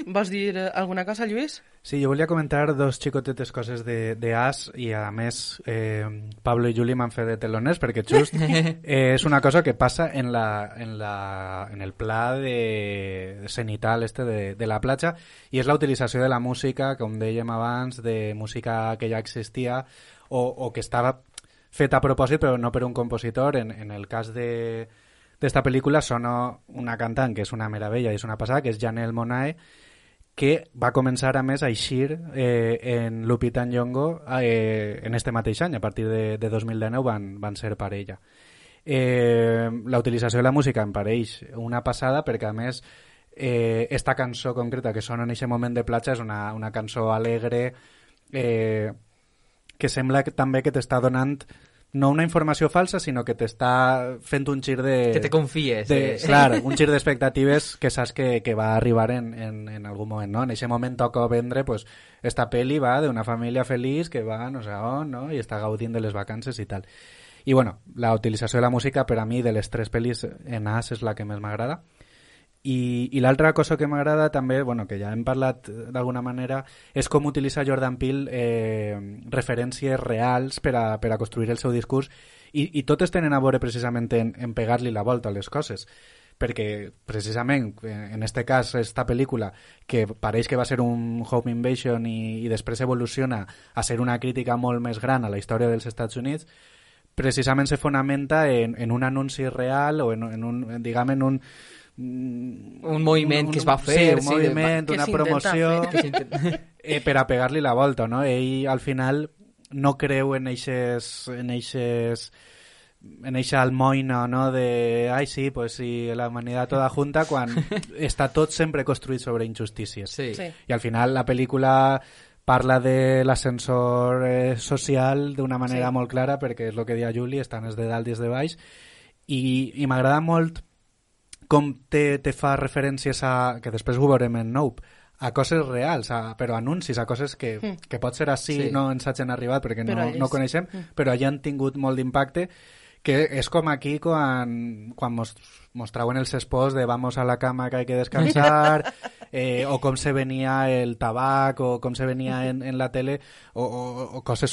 Vols dir eh, alguna cosa, Lluís? Sí, jo volia comentar dos xicotetes coses de, de As i a més eh, Pablo i Juli m'han fet de teloners perquè just eh, és una cosa que passa en, la, en, la, en el pla de cenital este de, de la platja i és la utilització de la música, com dèiem abans, de música que ja existia o, o que estava feta a propòsit però no per un compositor. En, en el cas de d'esta pel·lícula sona una cantant que és una meravella i és una passada, que és Janelle Monáe, que va començar a més a eixir eh, en Lupita Nyong'o eh, en este mateix any, a partir de, de 2019 van, van ser parella. Eh, la utilització de la música em pareix una passada perquè a més eh, esta cançó concreta que sona en aquest moment de platja és una, una cançó alegre eh, que sembla que, també que t'està donant no una informació falsa, sinó que t'està fent un gir de... Que te confies. De, eh? clar, un gir d'expectatives que saps que, que va arribar en, en, en algun moment, no? En aquest moment toca vendre, pues, esta peli va d'una família feliç que va no sé on, no? I està gaudint de les vacances i tal. I, bueno, la utilització de la música, per a mi, de les tres pel·lis en As és la que més m'agrada. I, i l'altra cosa que m'agrada també, bueno, que ja hem parlat d'alguna manera, és com utilitza Jordan Peele eh, referències reals per a, per a construir el seu discurs. I, i totes tenen a veure precisament en, en pegar-li la volta a les coses. Perquè precisament eh, en este cas esta pel·lícula que pareix que va ser un home invasion i, i després evoluciona a ser una crítica molt més gran a la història dels Estats Units precisament se fonamenta en, en un anunci real o en, en un, diguem, en un mm, Un moviment que es va fer, sí, un sí, moviment, una promoció eh, per a pegar-li la volta, no? Ell al final no creu en eixes, en eixes en eixa almoina, no? De, ai, sí, pues sí, la humanidad toda junta, quan està tot sempre construït sobre injustícies. Sí. Sí. I al final la pel·lícula parla de l'ascensor eh, social d'una manera Sí. molt clara, perquè és el que deia Juli, estan els de dalt i els de baix, i, i m'agrada molt com te, te fa referències a, que després ho veurem en Nope, a coses reals, a, però anuncis, a coses que, Mm. que pot ser així, Sí. no ens hagin arribat perquè Però no, no és- coneixem, Mm. però allà han tingut molt d'impacte que és com aquí quan, quan mos, mostraven els espòs de vamos a la cama que hay que descansar eh, o com se venia el tabac o com se venia en, en la tele o, o, o coses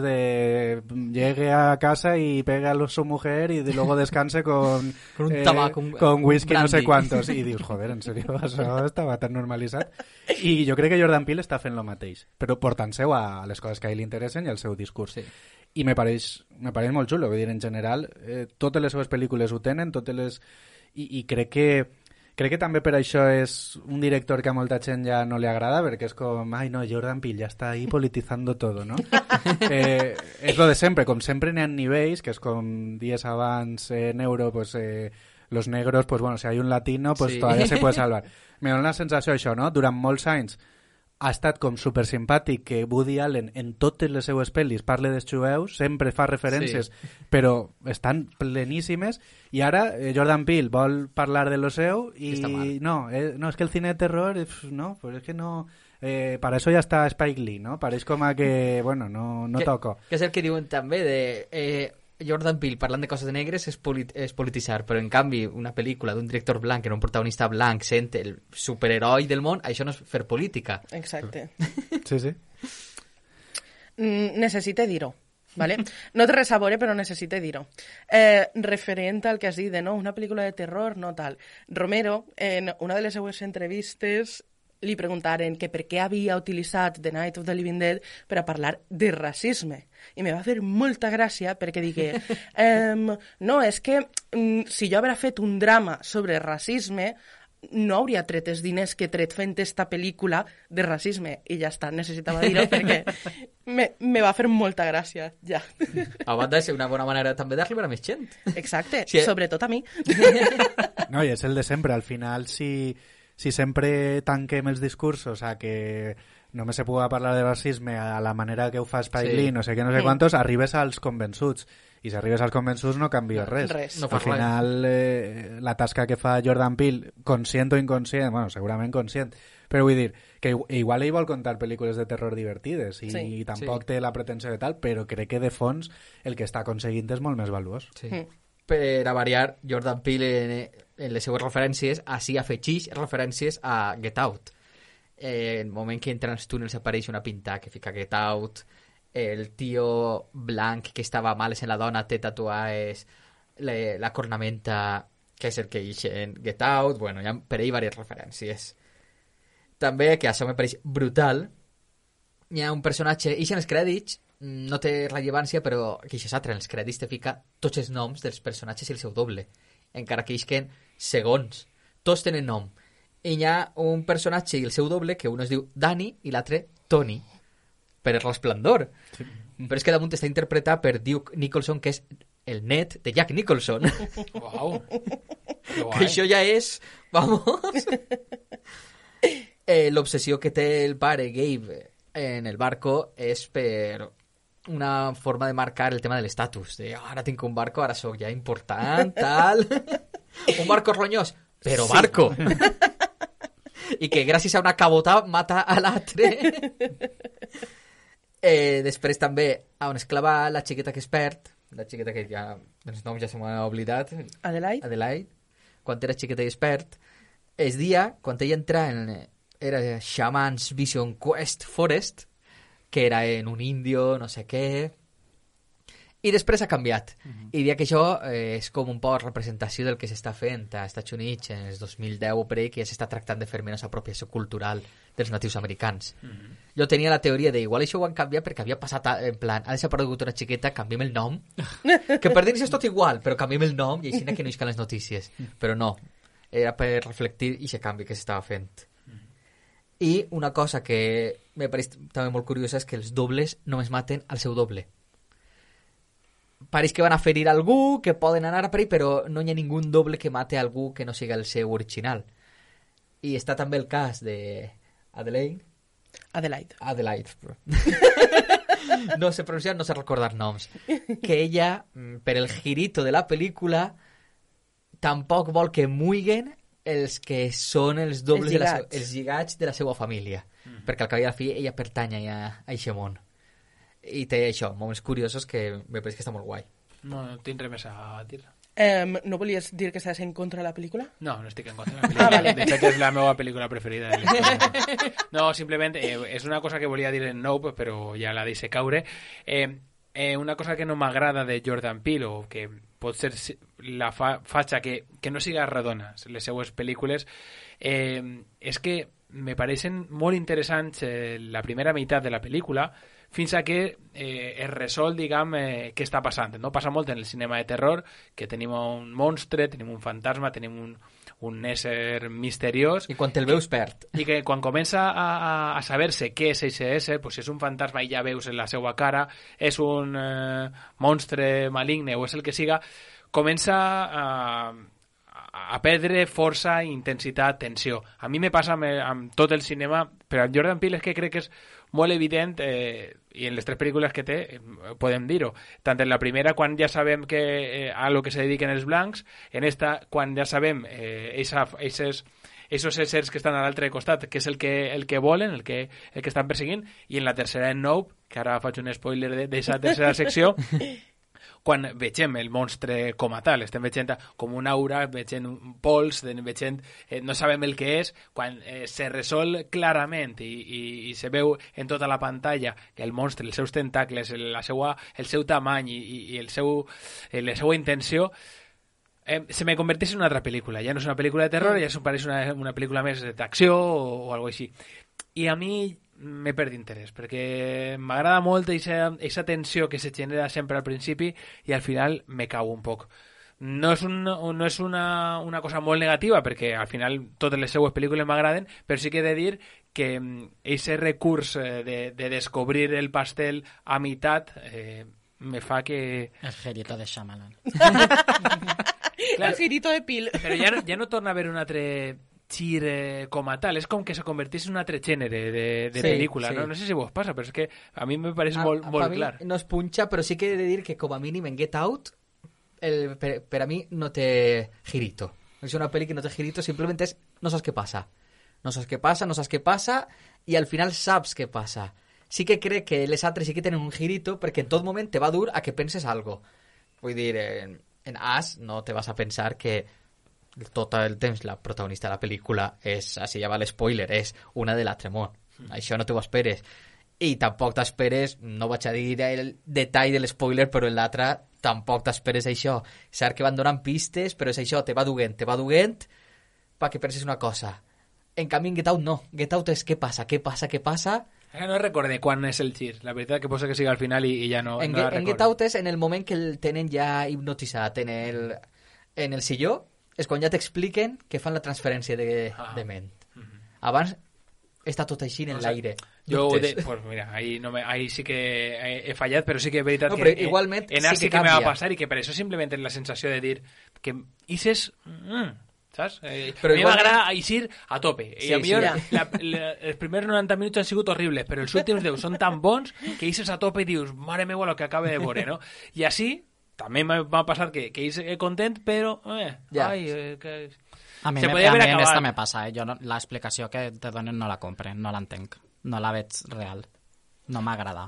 de llegue a casa y pega a su mujer y de- luego descanse con, Con un tabac, un- con whisky no sé quantos i dius, joder, en sèrio, això estava tan normalitzat i jo crec que Jordan Peele està fent lo mateix però portant-seu a les coses que a ell li interessen i al seu discurs. Sí. I me pareix, me pareix molt xulo, vull dir, en general, eh, totes les seves pel·lícules ho tenen, totes les... I, i crec que crec que també per això és un director que a molta gent ja no li agrada, perquè és com, ai no, Jordan Peele ja està ahí politizando todo, no? eh, és lo de sempre, com sempre n'hi ha nivells, que és com dies abans eh, en euro, pues, eh, los negros, pues bueno, si hay un latino, pues Sí. todavía se puede salvar. Me dona la sensació això, no? Durant molts anys ha estat com super simpàtic que Woody Allen en totes les seues pel·lis parle dels jueus, sempre fa referències, però estan pleníssimes, i ara eh, Jordan Peele vol parlar de lo seu i Està no, eh, no, és que el cine de terror, no, pues es que no... Eh, para eso ya está Spike Lee, ¿no? Pareix com a que, bueno, no, no que, toco. Que és el que diuen també de... Eh, Jordan Peele parlant de coses de negres és, polit és polititzar, però en canvi una pel·lícula d'un director blanc, en un protagonista blanc, sent el superheroi del món, això no és fer política. Exacte. Sí, sí. Mm, necessite dir-ho. Vale? No té res a veure, però necessite dir-ho. Eh, referent al que has dit de no, una pel·lícula de terror, no tal. Romero, en una de les seues entrevistes, li preguntaren que per què havia utilitzat The Night of the Living Dead per a parlar de racisme. I me va fer molta gràcia perquè digué ehm, no, és que mm, si jo haguera fet un drama sobre racisme no hauria tret els diners que he tret fent esta pel·lícula de racisme. I ja està, necessitava dir-ho perquè me, me va fer molta gràcia, ja. A banda ser una bona manera també d'arribar a més gent. Exacte, Sí. sobretot a mi. No, i és el de sempre. Al final, si, si sempre tanquem els discursos a que només se pugui parlar de racisme a la manera que ho fa Spike Sí. Lee, no sé què, no sé Mm. quantos, arribes als convençuts. I si arribes als convençuts no canvia res. res. No Al final, eh, la tasca que fa Jordan Peele, conscient o inconscient, bueno, segurament conscient, però vull dir que igu- igual ell vol contar pel·lícules de terror divertides i, Sí. i tampoc Sí. té la pretensió de tal, però crec que de fons el que està aconseguint és molt més valuós. Sí. Mm. Per a variar, Jordan Peele en, en les seues referències així afegeix referències a Get Out. Eh, en el moment que entra als túnels apareix una pinta que fica Get Out, el tio blanc que estava males en la dona té tatuades la, la cornamenta que és el que ix en Get Out, bueno, hi ha per ell diverses referències. També, que això me pareix brutal, hi ha un personatge, ix en els crèdits, no té rellevància, però que això és altre, en els crèdits te fica tots els noms dels personatges i el seu doble, encara que isquen segons. Tots tenen nom. I hi ha un personatge i el seu doble que un es diu Dani i l'altre Tony, per el resplendor. Sí. Però és que damunt està interpretat per Duke Nicholson, que és el net de Jack Nicholson. Uau. Que que això ja és... Vamos... eh, L'obsessió que té el pare Gabe en el barco és per una forma de marcar el tema de l'estatus. De, "Ah, ara tinc un barco, ara sóc ja important, tal... un barco però sí. barco. I que gràcies a una cabota mata a l'altre. eh, després també a on es clava la xiqueta que es perd, la xiqueta que ja, els noms ja se m'han oblidat, Adelaide? Adelaide, quan era xiqueta i expert, es dia, quan ella entra en... Era Shaman's Vision Quest Forest, que era en un indio, no sé què... I després ha canviat. I diria que això eh, és com un poc representació del que s'està fent a Estats Units en els 2010 o per ahí, que ja s'està tractant de fer menys apropiació cultural dels natius americans. Jo tenia la teoria de igual això ho han canviat perquè havia passat, a, en plan, ha desaparegut una xiqueta, canviem el nom, que per dins és tot igual, però canviem el nom i així que no isquen les notícies. Però no, era per reflectir i canvi que s'estava fent. I una cosa que me pareix també molt curiosa és que els dobles només maten al seu doble. Pareix que van a ferir algú, que poden anar per ahí, però no hi ha ningú doble que mate algú que no siga el seu original. I està també el cas de Adelaide, Adelaide. Adelaide. no sé pronunciar, no sé recordar noms. Que ella, mm, per el girito de la pel·lícula, tampoc vol que muiguen els que són els dobles Els de la els lligats de la seva família. Perquè al cap i a la fi ella pertany a, a aquest món. I té això, moments curiosos que me pareix que està molt guai. No, no tinc res més a dir. Em, no volies dir que estàs en contra de la pel·lícula? No, no estic en contra de la pel·lícula. Ah, vale. De fet, és la meva pel·lícula preferida. No, simplement, eh, és una cosa que volia dir en Nope, però ja la deixé caure. Eh, eh, una cosa que no m'agrada de Jordan Peele, o que pot ser la fa fatxa que, que no siga redona, les seues pel·lícules, eh, és que me pareixen molt interessants eh, la primera meitat de la pel·lícula fins a que eh, es resol, diguem, eh, què està passant. No? Passa molt en el cinema de terror, que tenim un monstre, tenim un fantasma, tenim un, un ésser misteriós, I quan te'l veus perd. i que quan comença a, a, a saber-se què és aquest ésser, pues si és un fantasma i ja veus en la seva cara, és un eh, monstre maligne o és el que siga, comença a, a perdre força, intensitat, tensió. A mi me passa amb, amb tot el cinema, però amb Jordan Peele és que crec que és molt evident, eh, i en les tres pel·lícules que té, eh, podem dir-ho. Tant en la primera, quan ja sabem que, eh, a lo que se dediquen els blancs, en esta, quan ja sabem eh, esa, esos, éssers que estan a l'altre costat, que és el que, el que volen, el que, el que estan perseguint, i en la tercera, en Nope, que ara faig un spoiler d'aquesta tercera secció, quan vegem el monstre com a tal, estem veient com una aura, veient un pols, veient, eh, no sabem el que és, quan eh, se resol clarament i, i, i se veu en tota la pantalla que el monstre, els seus tentacles, la seua, el seu tamany i, i, el seu, eh, la seva intenció, eh, se me converteix en una altra pel·lícula. Ja no és una pel·lícula de terror, ja se'm pareix una, una pel·lícula més d'acció o, o alguna així. I a mi me perd interès, perquè m'agrada molt aquesta tensió que se genera sempre al principi i al final me cau un poc. No és, un, no és una, una cosa molt negativa, perquè al final totes les seues pel·lícules m'agraden, però sí que he de dir que aquest recurs eh, de, de descobrir el pastel a meitat eh, me fa que... El gerito de Shyamalan. El girito de pil. Però ja no, ja no torna a haver un altre gir eh, com a tal. És com que se convertís en un altre gènere de, de Sí, pel·lícula. sí. No? no sé si vos passa, però és que a mi me pareix molt, a, molt per mi clar. No es punxa, però sí que he de dir que com a mínim en Get Out el, per, per a mi no té girito. És una pel·li que no té girito, simplement és no saps què passa. No saps què passa, no saps què passa i al final saps què passa. Sí que crec que les altres sí que tenen un girito perquè en tot moment te va dur a que penses algo. Vull dir, en, en As no te vas a pensar que tot el temps la protagonista de la pel·lícula és, així ja va l'espoiler, és una de l'altre món. Això no t'ho esperes. I tampoc t'esperes, no vaig a dir el detall de l'espoiler, però en l'altre tampoc t'esperes això. Cert que van donant pistes, però és això, te va duent, te va duent, perquè penses una cosa. En canvi, en Get Out no. Get Out és què passa, què passa, què passa... Ara no recordé quan és el gir. La veritat que posa que siga al final i, i ja no, en, no la en. Get Out és en el moment que el tenen ja hipnotitzat en el, en el silló, és quan ja t'expliquen que fan la transferència de, Ah. de ment. Abans està tot així en sé. l'aire. Jo, de, pues mira, ahí, no me, ahí sí que he, he fallat, però sí que és veritat No, que igualment en Ars sí que que, me va passar i que per això simplement és la sensació de dir que Ises... Mm, saps? Eh, Però a mi m'agrada eixir a tope. Sí, I a sí, millor ja. la, la, els primers 90 minuts han sigut horribles, però els últims 10 són tan bons que eixes a tope i dius, mare meva, lo que acaba de veure, no? I així, també m'ha m'ha passat que, que eix content, però... Eh, Ja. ai, eh, que... A mi, Se me, podia a mi aquesta me passa, eh? jo no, l'explicació que te donen no la compre, no l'entenc, no la veig real, no m'agrada.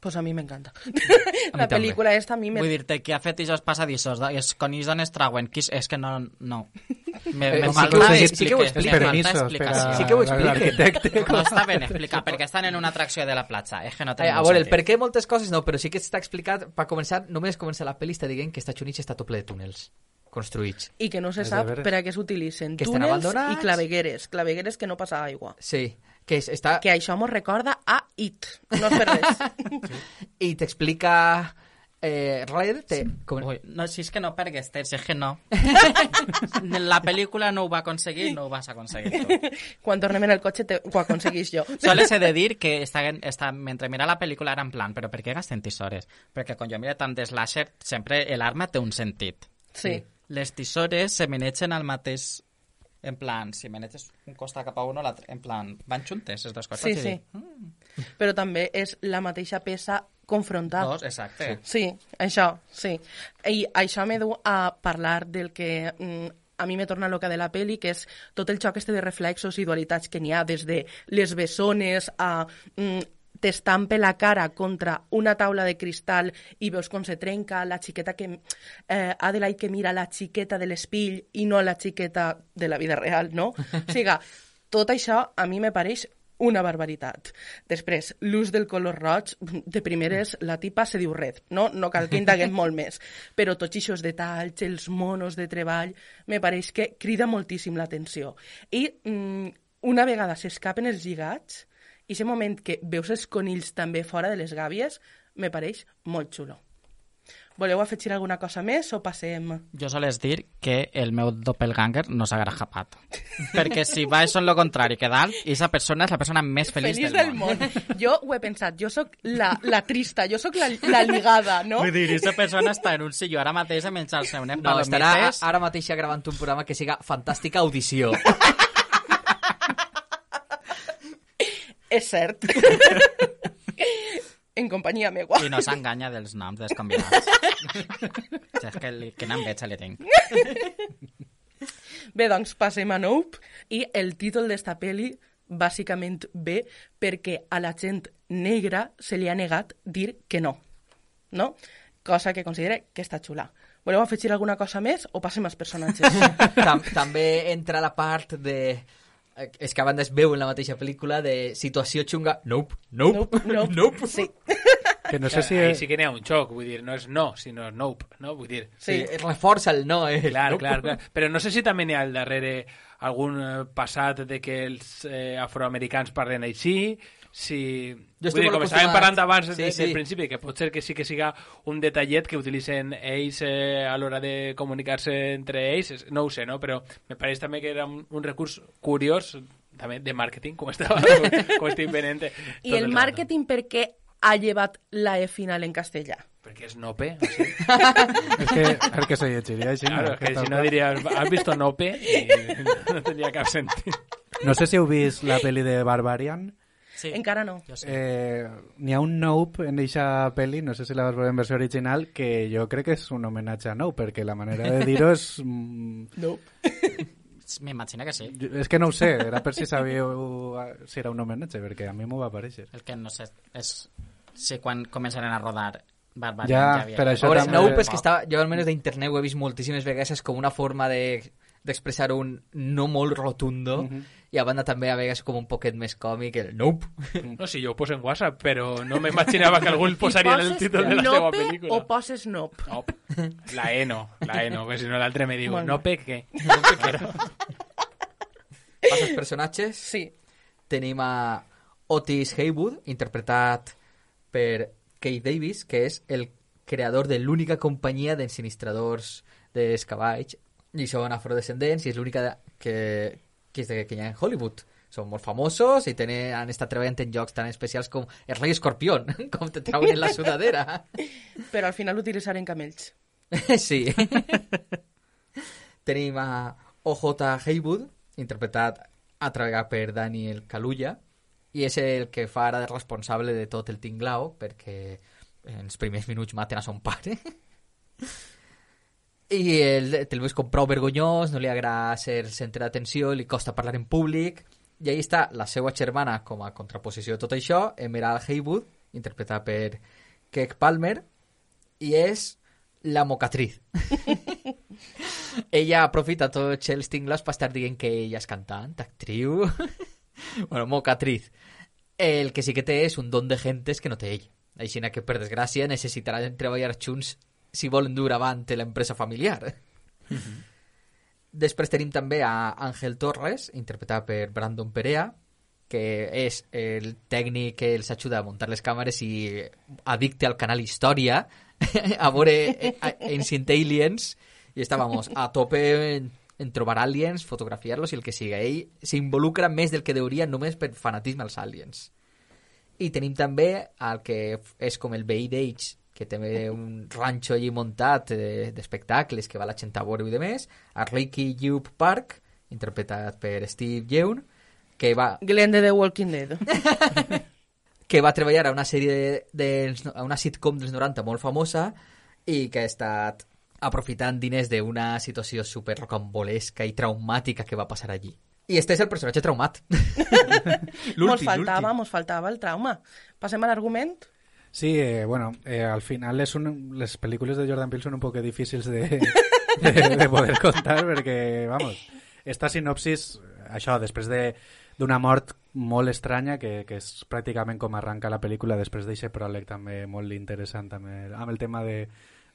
Pues a mi m'encanta. mi La també. pel·lícula esta a mi me... Vull dir-te que ha fet aquests passadissos, de, és, quan ells dones trauen, qui, és és que no... no. Me, Eh, me sí que explique- sí que ho Permiso, espera. Sí que ho explica. L'arquitecte. No està ben explicat, perquè estan en una atracció de la platja. És que no Eh, a veure, el per què moltes coses no, però sí que està explicat, per començar, només comença la pel·li està dient que Estats Units està tot ple de túnels construïts. I que no se sap per a què s'utilitzen. Túnels i clavegueres. Clavegueres que no passa aigua. Sí, que és, està... Que això mos recorda a It. No és per res. I t'explica... Eh, Ryder té... Com... Ui, no, si és que no pergues, si és que no. la pel·lícula no ho va aconseguir, no ho vas aconseguir tu. Quan tornem en el cotxe te, ho aconseguís jo. Soles he de dir que està, està, mentre mira la pel·lícula era en plan, però per què gasten tisores? Perquè quan jo miro tant de slasher, sempre l'arma té un sentit. Sí. Les tisores se menegen al mateix... En plan, si meneges un costat cap a un o l'altre, en plan, van juntes, els dos costats. Sí, sí. dic, Però també és la mateixa peça confrontada. Dos, exacte. Sí, això, sí. I això me du a parlar del que mm, a mi me torna loca de la peli, que és tot el xoc este de reflexos i dualitats que n'hi ha, des de les bessones a mm, t'estampe la cara contra una taula de cristal i veus com se trenca la xiqueta que... Eh, Adelaide que mira la xiqueta de l'espill i no la xiqueta de la vida real, no? O sigui, tot això a mi me pareix una barbaritat. Després, l'ús del color roig, de primeres, la tipa se diu red, no? No cal que indaguem molt més. Però tots aquests detalls, els monos de treball, me pareix que crida moltíssim l'atenció. I mm, una vegada s'escapen els lligats, i aquest moment que veus els conills també fora de les gàbies, me pareix molt xulo. Voleu afegir alguna cosa més o passem? Jo soles dir que el meu doppelganger no s'ha grajapat. Perquè si va això en lo contrari que dalt, aquesta persona és la persona més feliç, Feliç del, món. Jo ho he pensat, jo sóc la, la trista, jo sóc la, la ligada, no? Vull dir, aquesta persona està en un silló ara mateix a menjar-se unes No, estarà ara mateix gravant un programa que siga Fantàstica Audició. És cert. en companyia meua. I no s'enganya dels noms dels convidats. és que li, quina enveja li tinc. Bé, doncs passem a Nope i el títol d'esta peli bàsicament ve perquè a la gent negra se li ha negat dir que no, no? Cosa que considera que està xula. Voleu afegir alguna cosa més o passem als personatges? Tam també entra la part de... És que a banda es veu en la mateixa pel·lícula de situació xunga... Nope, nope, nope, nope. nope. Sí, Que no sé si... Ahí sí que n'hi ha un xoc, vull dir, no és no, sinó nope, no? Vull dir, Sí, reforça el no, eh? Clar, nope. clar, clar. Però no sé si també n'hi ha al darrere algun eh, passat de que els eh, afroamericans parlen així, si... Jo dir, com estàvem parlant abans Sí, sí, sí. del principi, que pot ser que sí que siga un detallet que utilitzen ells eh, a l'hora de comunicar-se entre ells, no ho sé, no? Però me pareix també que era un, un recurs curiós també de màrqueting, com estava com estic venent. I tot el rato. màrqueting per què ha llevat la E final en castellà? Perquè és nope, o sigui, És que, perquè se llegiria així. claro, que si no diries, has visto nope? I no tenia cap sentit. No sé si heu vist la pel·li de Barbarian. Sí. Encara no. Eh, N'hi ha un Nope en eixa pel·li, no sé si la vas veure en versió original, que jo crec que és un homenatge a Nope, perquè la manera de dir-ho és... mm, Nope. M'imagino que sí. És que no ho sé, era per si sabíeu eh, si era un homenatge, perquè a mi m'ho va aparèixer. El que no sé és si quan començaran a rodar Barbarian Ja, ja havia... per això veure, també- Nope és que està, jo almenys d'internet ho he vist moltíssimes vegades com una forma de d'expressar un no molt rotundo Mhm. I a banda també a vegades com un poquet més còmic el nope No, si jo ho poso en WhatsApp, però no m'imaginava que algú el posaria en el títol de la seva nope pel·lícula. o poses nope? Nope. La E no, la E no, perquè si no l'altre me diu, Bueno. no pe què? passa els personatges Sí. tenim a Otis Haywood interpretat per Kate Davis que és el creador de l'única companyia d'ensinistradors dels cavalls i són afrodescendents i és l'única que, que, és de, que hi ha en Hollywood són molt famosos i tenen, han estat treballant en jocs tan especials com el rei escorpión com te trauen en la sudadera Però al final utilitzaren camells. sí. Tenim a O.J. Haywood, interpretat altra vegada per Daniel Kaluuya, i és el que fa ara de responsable de tot el tinglao, perquè en els primers minuts maten a son pare. I el, te'l veus com prou vergonyós, no li agrada ser centre d'atenció, li costa parlar en públic, i ahí està la seva germana com a contraposició de tot això, Emerald Haywood, interpretada per Keck Palmer, i és la mocatriz. ella aprofita tots els tingles per estar dient que ella és cantant, actriu... bueno, mocatriz. El que sí que té és un don de gentes que no té ell. Així que, per desgràcia, necessitaran treballar junts si volen dur avant l'empresa familiar. Després tenim també a Àngel Torres, interpretat per Brandon Perea, que és el tècnic que els ajuda a muntar les càmeres i addicte al canal Història, a veure eh, Ancient Aliens, i està, vamos, a tope en, en trobar aliens, fotografiar-los i el que siga. Ell s'involucra més del que deuria només per fanatisme als aliens. I tenim també el que és com el veí d'ells, que té un ranxo allí muntat eh, d'espectacles que va la gent a veure i de més, a Ricky Youp Park, interpretat per Steve Yeun, que va, Glenn de The Walking Dead. que va treballar a una sèrie de, de, a una sitcom dels 90 molt famosa i que ha estat aprofitant diners d'una situació super rocambolesca i traumàtica que va passar allí. I este és el personatge traumat. mos faltava, mos faltava el trauma. Passem a l'argument? Sí, eh, bueno, eh, al final es un, les pel·lícules de Jordan Peele són un poc difícils de, de, de poder contar perquè, vamos, esta sinopsis, això, després de d'una mort molt estranya que, que és pràcticament com arranca la pel·lícula després d'aquest pròleg també molt interessant també, amb el tema de,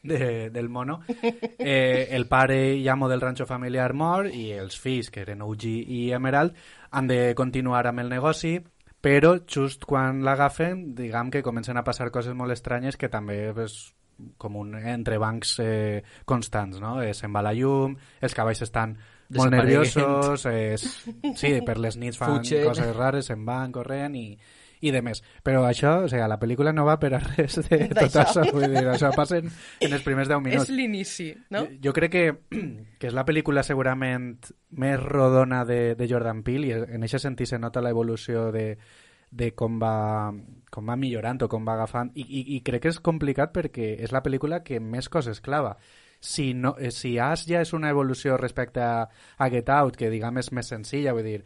de, del mono eh, el pare i amo del ranxo familiar mor i els fills que eren OG i Emerald han de continuar amb el negoci però just quan l'agafen diguem que comencen a passar coses molt estranyes que també és com un entrebancs eh, constants, no? Eh, se'n va la llum, els cavalls estan molt nerviosos, és, sí, per les nits fan Fugen. coses rares, se'n van corrent i, i de més. Però això, o sigui, la pel·lícula no va per a res de tot això, vull dir, això passa en, en els primers 10 minuts. És l'inici, no? Jo, jo crec que, que és la pel·lícula segurament més rodona de, de Jordan Peele i en aquest sentit se nota l'evolució de, de com va, com va millorant o com va agafant I, i, i crec que és complicat perquè és la pel·lícula que més coses clava si, no, eh, si As ja és una evolució respecte a, a Get Out que diguem és més senzilla, vull dir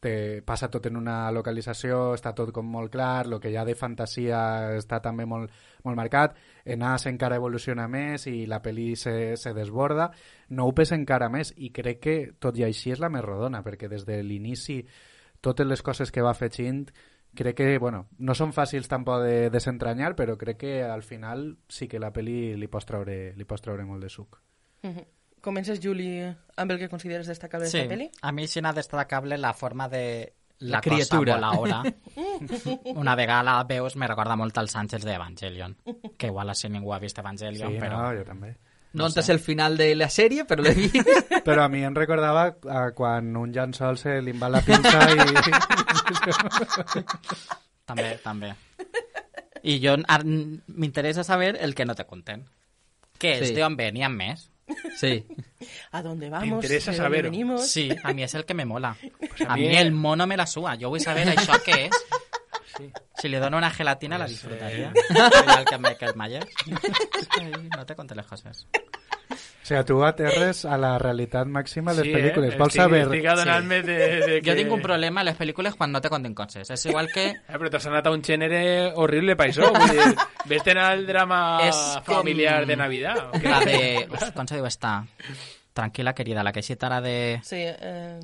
te passa tot en una localització, està tot com molt clar, el que hi ha de fantasia està també molt, molt marcat, en As encara evoluciona més i la pel·li se, se desborda, no ho pesa encara més i crec que tot i així és la més rodona, perquè des de l'inici totes les coses que va fetxint crec que, bueno, no són fàcils tampoc de desentranyar, però crec que al final sí que la pel·li li pots treure, li pots treure molt de suc. Mhm. Comences, Juli, amb el que consideres destacable Sí, d'esta pel·li? a mi sí n'ha destacable la forma de la, La criatura. cosa voladora. Una vegada la veus me recorda molt als àngels d'Evangelion, que igual si ningú ha vist Sí, Evangelion, però... no, jo també. No, no sé el final de la sèrie, però l'he vist. Però a mi em recordava a quan un Jan Sol se li va la pinça i... També, també. I jo m'interessa saber el que no te conten. Què és? Sí. N'hi ha més? Sí. ¿A dónde vamos? interesa ¿De dónde saber-ho? venimos? Sí, a mi és el que me mola. a a mi- mi el mono me la suda. Jo vull saber això què és. Si li dono una gelatina la Pues, disfrutaria. eh. Igual que me que el Mayer. No te conté les coses. O sigui, tu aterres a la realitat màxima de les Sí, pel·lícules. eh? Vols Estic- saber... Estic adonant-me de, de que... Jo tinc un problema a les pel·lícules quan no te conten coses. És igual que... Eh, però t'has anat a un gènere horrible per això. Vull dir, ves-te'n al drama És com- familiar de Navidad. o què? La de... Uf, com se diu esta? Tranquila, querida, la que citarà de... Sí, eh,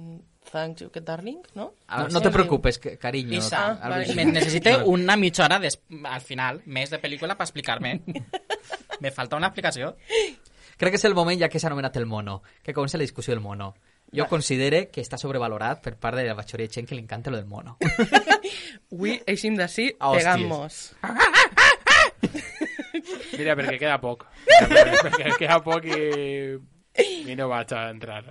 Thank you, que darling, ¿no? No, no te preocupes, que, cariño. Isa, Ah, vale. me necessite una mitja hora des... al final, més de pel·lícula per explicar-me. Me falta una explicació. Crec que és el moment ja que s'ha anomenat el mono, que comença la discussió del mono. Jo considere que està sobrevalorat per part de la majoria de gent que li encanta lo del mono. Avui eixim d'ací, Ah, pegamos. Mira, perquè queda poc. perquè queda poc i... I no vaig a entrar.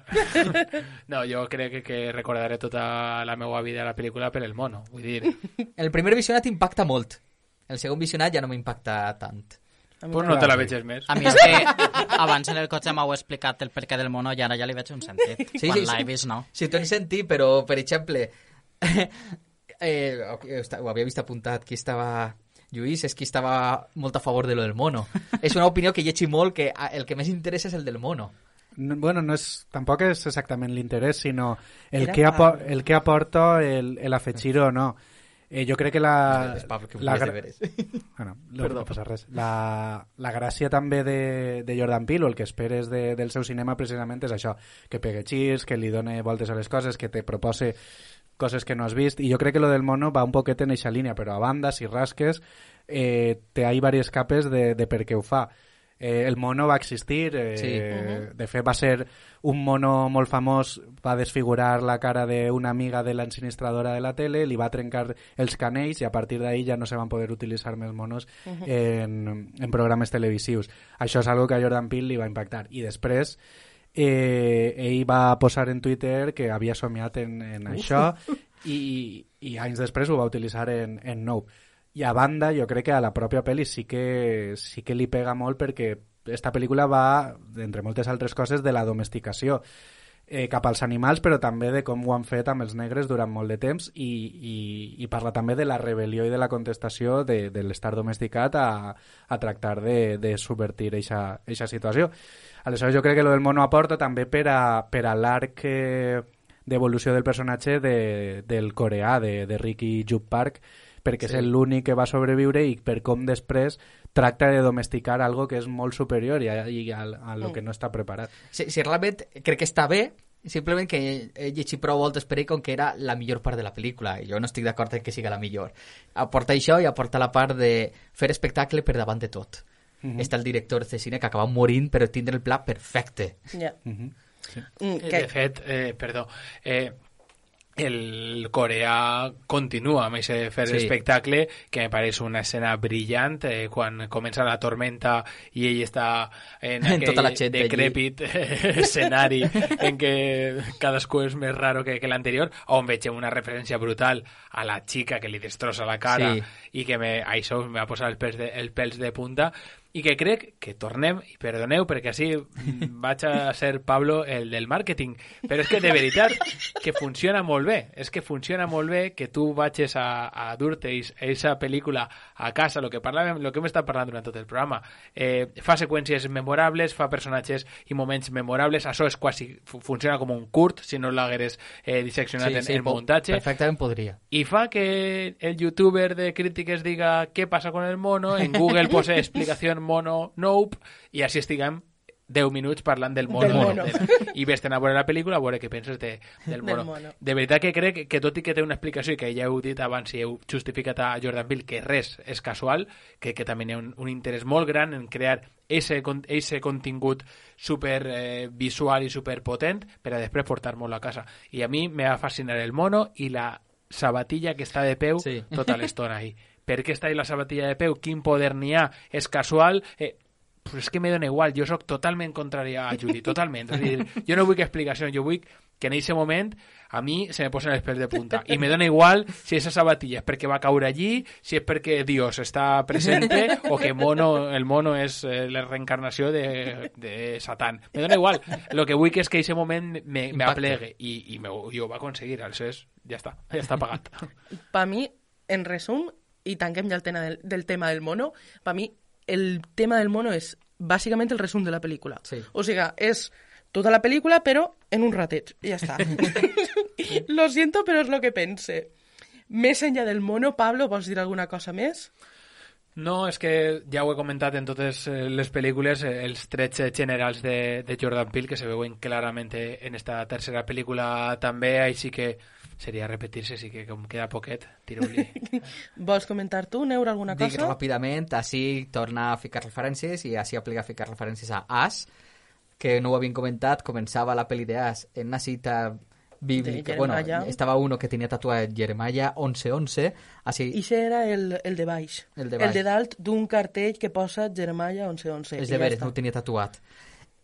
No, jo crec que, que recordaré tota la meva vida a la pel·lícula per el mono. Vull dir, El primer visionat impacta molt. El segon visionat ja no m'impacta tant. Pues no. te la veges més. A mi és que abans en el cotxe m'heu explicat el perquè del mono i ara ja li veig un sentit. Sí, Quan sí, l'he sí. vist, no. Sí, t'ho he sentit, però, per exemple, eh, ho havia vist apuntat qui estava... Lluís és qui estava molt a favor de lo del mono. és una opinió que llegeixi molt que ah, el que més interessa és el del mono. No, bueno, no és, tampoc és exactament l'interès, sinó el Era que, apo pa- el que aporta el, el afegir o no. Eh, jo crec que la... És Pablo, que la feies gra- deberes. Bueno, no, no passa res. La, la gràcia també de, de Jordan Peele, o el que esperes de, del seu cinema precisament és això, que pegue xirs, que li done voltes a les coses, que te propose coses que no has vist, i jo crec que lo del mono va un poquet en eixa línia, però a banda, si rasques, eh, té ahí diverses capes de, de per què ho fa. Eh, el mono va existir, eh, Sí. de fet va ser un mono molt famós, va desfigurar la cara d'una amiga de l'ensinistradora de la tele, li va trencar els canells i a partir d'ahí ja no se van poder utilitzar més monos en, en programes televisius. Això és algo que a Jordan Peele li va impactar. I després eh, ell va posar en Twitter que havia somiat en, en això i, i anys després ho va utilitzar en, en Nope. I a banda, jo crec que a la pròpia pel·li sí que, sí que li pega molt perquè esta pel·lícula va, entre moltes altres coses, de la domesticació eh, cap als animals, però també de com ho han fet amb els negres durant molt de temps i, i, i parla també de la rebel·lió i de la contestació de, de l'estar domesticat a, a tractar de, de subvertir aquesta situació. Aleshores, jo crec que lo del mono aporta també per a, per a l'arc eh, d'evolució del personatge de, del coreà, de, de Ricky Jup Park, perquè sí. és l'únic que va sobreviure i per com després tracta de domesticar algo que és molt superior i a, i a, a lo que no està preparat. Si, si realment crec que està bé, simplement que he llegit prou voltes per ell com que era la millor part de la pel·lícula i jo no estic d'acord en que siga la millor. Aporta això i aporta la part de fer espectacle per davant de tot. Mm -hmm. Està el director de cine que acaba morint però tindre el pla perfecte. Ja. Mm -hmm. Mm, Eh, que- De fet, eh, perdó, eh, el coreà continua amb aquest fer Sí. espectacle que me pareix una escena brillant eh, quan comença la tormenta i ell està en En tota la decrèpit escenari en què cadascú és més raro que, que l'anterior on veig una referència brutal a la xica que li destrossa la cara Sí. i que me, això me va posar els pèls de, els pèls de punta i que crec que tornem, i perdoneu perquè així vaig a ser Pablo el del màrqueting, però és que de veritat que funciona molt bé, és que funciona molt bé que tu vagis a, a dur-te aquesta pel·lícula a casa, el que parlàvem, el que hem estat parlant durant tot el programa. Eh, fa seqüències memorables, fa personatges i moments memorables, això és quasi, fu- funciona com un curt, si no l'hagueres eh, disseccionat en, en po- muntatge Perfectament podria. i fa que el youtuber de crítiques diga què passa con el mono, en Google pose explicació mono nope, i així estiguem 10 minuts parlant del mono. Del mono. Del- I vés a veure la pel·lícula a veure què penses de, del, mono. mono. De veritat que crec que tot i que té una explicació i que ja heu dit abans i heu justificat a Jordan Peele que res és casual, que, que també hi ha un, un interès molt gran en crear ese, ese contingut super eh, visual i super potent per a després portar-lo a casa. I a mi me va fascinar el mono i la sabatilla que està de peu Sí. tota l'estona ahí. Per què està ahí la sabatilla de peu? Quin poder n'hi ha? És casual? Eh, pues és que me dona igual, jo sóc totalment contrari a Judy, totalment. És a dir, jo no vull explicacions, jo vull que en aquest moment a mi se me posen els pèls de punta. I me dona igual si esa sabatilla és perquè va caure allí, si és perquè Dios està presente o que mono, el mono és eh, la reencarnació de, de Satan. Me dona igual. Lo que vull que és que aquest moment me, me aplegue i, i, me, i ho va aconseguir. Aleshores, ja està, ja està pagat. Pa mi, en resum, i tanquem ja el tema del, del tema del mono, pa mi el tema del mono és bàsicament el resum de la pel·lícula. Sí. O sigui, és tota la pel·lícula, però en un rateig. I ja està. lo siento, però és lo que pense. Més enllà del mono, Pablo, vols dir alguna cosa més? No, és que ja ho he comentat en totes eh, les pel·lícules, eh, els trets generals de, de Jordan Peele, que se veuen clarament en esta tercera pel·lícula també, així que seria repetir-se, així que com queda poquet, tireu-li. Vols comentar tu, Neura, alguna Dic cosa? ràpidament, així torna a ficar referències i així aplica a ficar referències a As, que no ho havien comentat, començava la pel·li de As en una cita bíblica. Bueno, estava uno que tenia tatuat Jeremiah 11.11, així... I això era el, el de baix. El de El baix. de dalt d'un cartell que posa Jeremiah 1111. És i de ja veres, està. no ho tenia tatuat.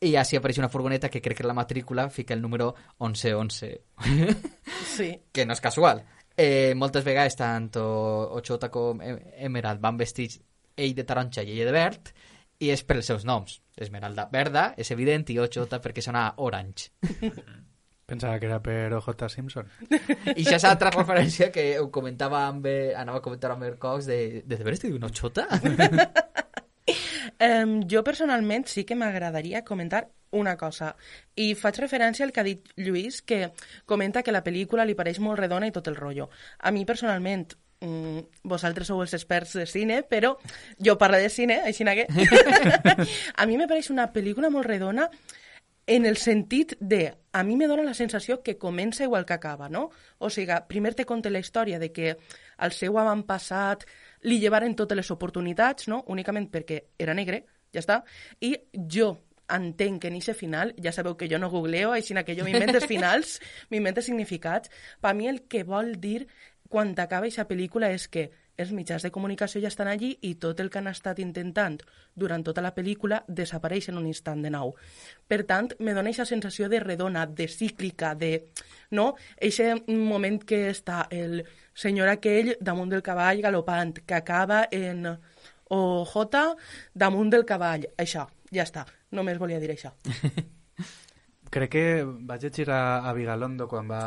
I així apareix una furgoneta que crec que la matrícula fica el número 1111. Sí. que no és casual. Eh, moltes vegades tant Ochota com Em- Emerald van vestits ell de taronja i ella de verd i és per els seus noms. Esmeralda verda, és evident, i Ochota perquè sona orange. Pensava que era per OJ Simpson. I això és altra referència que ho comentava amb, eh, anava a comentar amb el Cox de, de, de veres te diu una Ochota? Um, jo personalment sí que m'agradaria comentar una cosa i faig referència al que ha dit Lluís que comenta que la pel·lícula li pareix molt redona i tot el rotllo. A mi personalment mm, vosaltres sou els experts de cine, però jo parlo de cine, així que... a mi me pareix una pel·lícula molt redona en el sentit de, a mi me dóna la sensació que comença igual que acaba, no? O sigui, primer te conta la història de que al seu avantpassat li llevaren totes les oportunitats, no? Únicament perquè era negre, ja està. I jo entenc que en aquest final, ja sabeu que jo no googleo, així que jo m'invento els finals, m'invento significats. Per mi el que vol dir quan acaba aquesta pel·lícula és que els mitjans de comunicació ja estan allí i tot el que han estat intentant durant tota la pel·lícula desapareix en un instant de nou. Per tant, me dona aquesta sensació de redona, de cíclica, de... No? Eixe moment que està el senyor aquell damunt del cavall galopant, que acaba en OJ damunt del cavall. Això, ja està. Només volia dir això. Crec que vaig llegir a, a Vigalondo quan va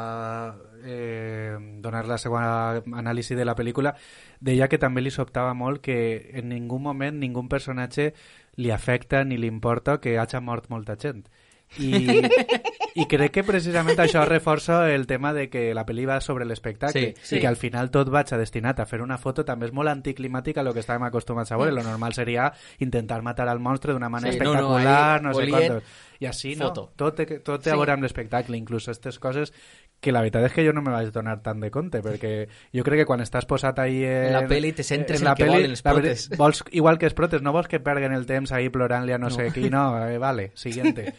eh, donar la seva anàlisi de la pel·lícula deia que també li sobtava molt que en ningú moment ningú personatge li afecta ni li importa que hagi mort molta gent i, i crec que precisament això reforça el tema de que la pel·li va sobre l'espectacle Sí, sí. i que al final tot vaig destinat a fer una foto també és molt anticlimàtic a lo que estàvem acostumats a veure. Lo normal seria intentar matar al monstre d'una manera Sí, no, no, espectacular, ahí no, sé quantos. I així no, foto. tot, té- tot té Sí. a veure amb l'espectacle, inclús aquestes coses que la veritat és que jo no me vaig donar tant de compte, perquè jo crec que quan estàs posat ahí en, En la peli te centres en en la que peli, volen els la protes. vols, igual que els protes, no vols que perguen el temps ahí plorant-li a no, sé qui, no, eh, vale, siguiente.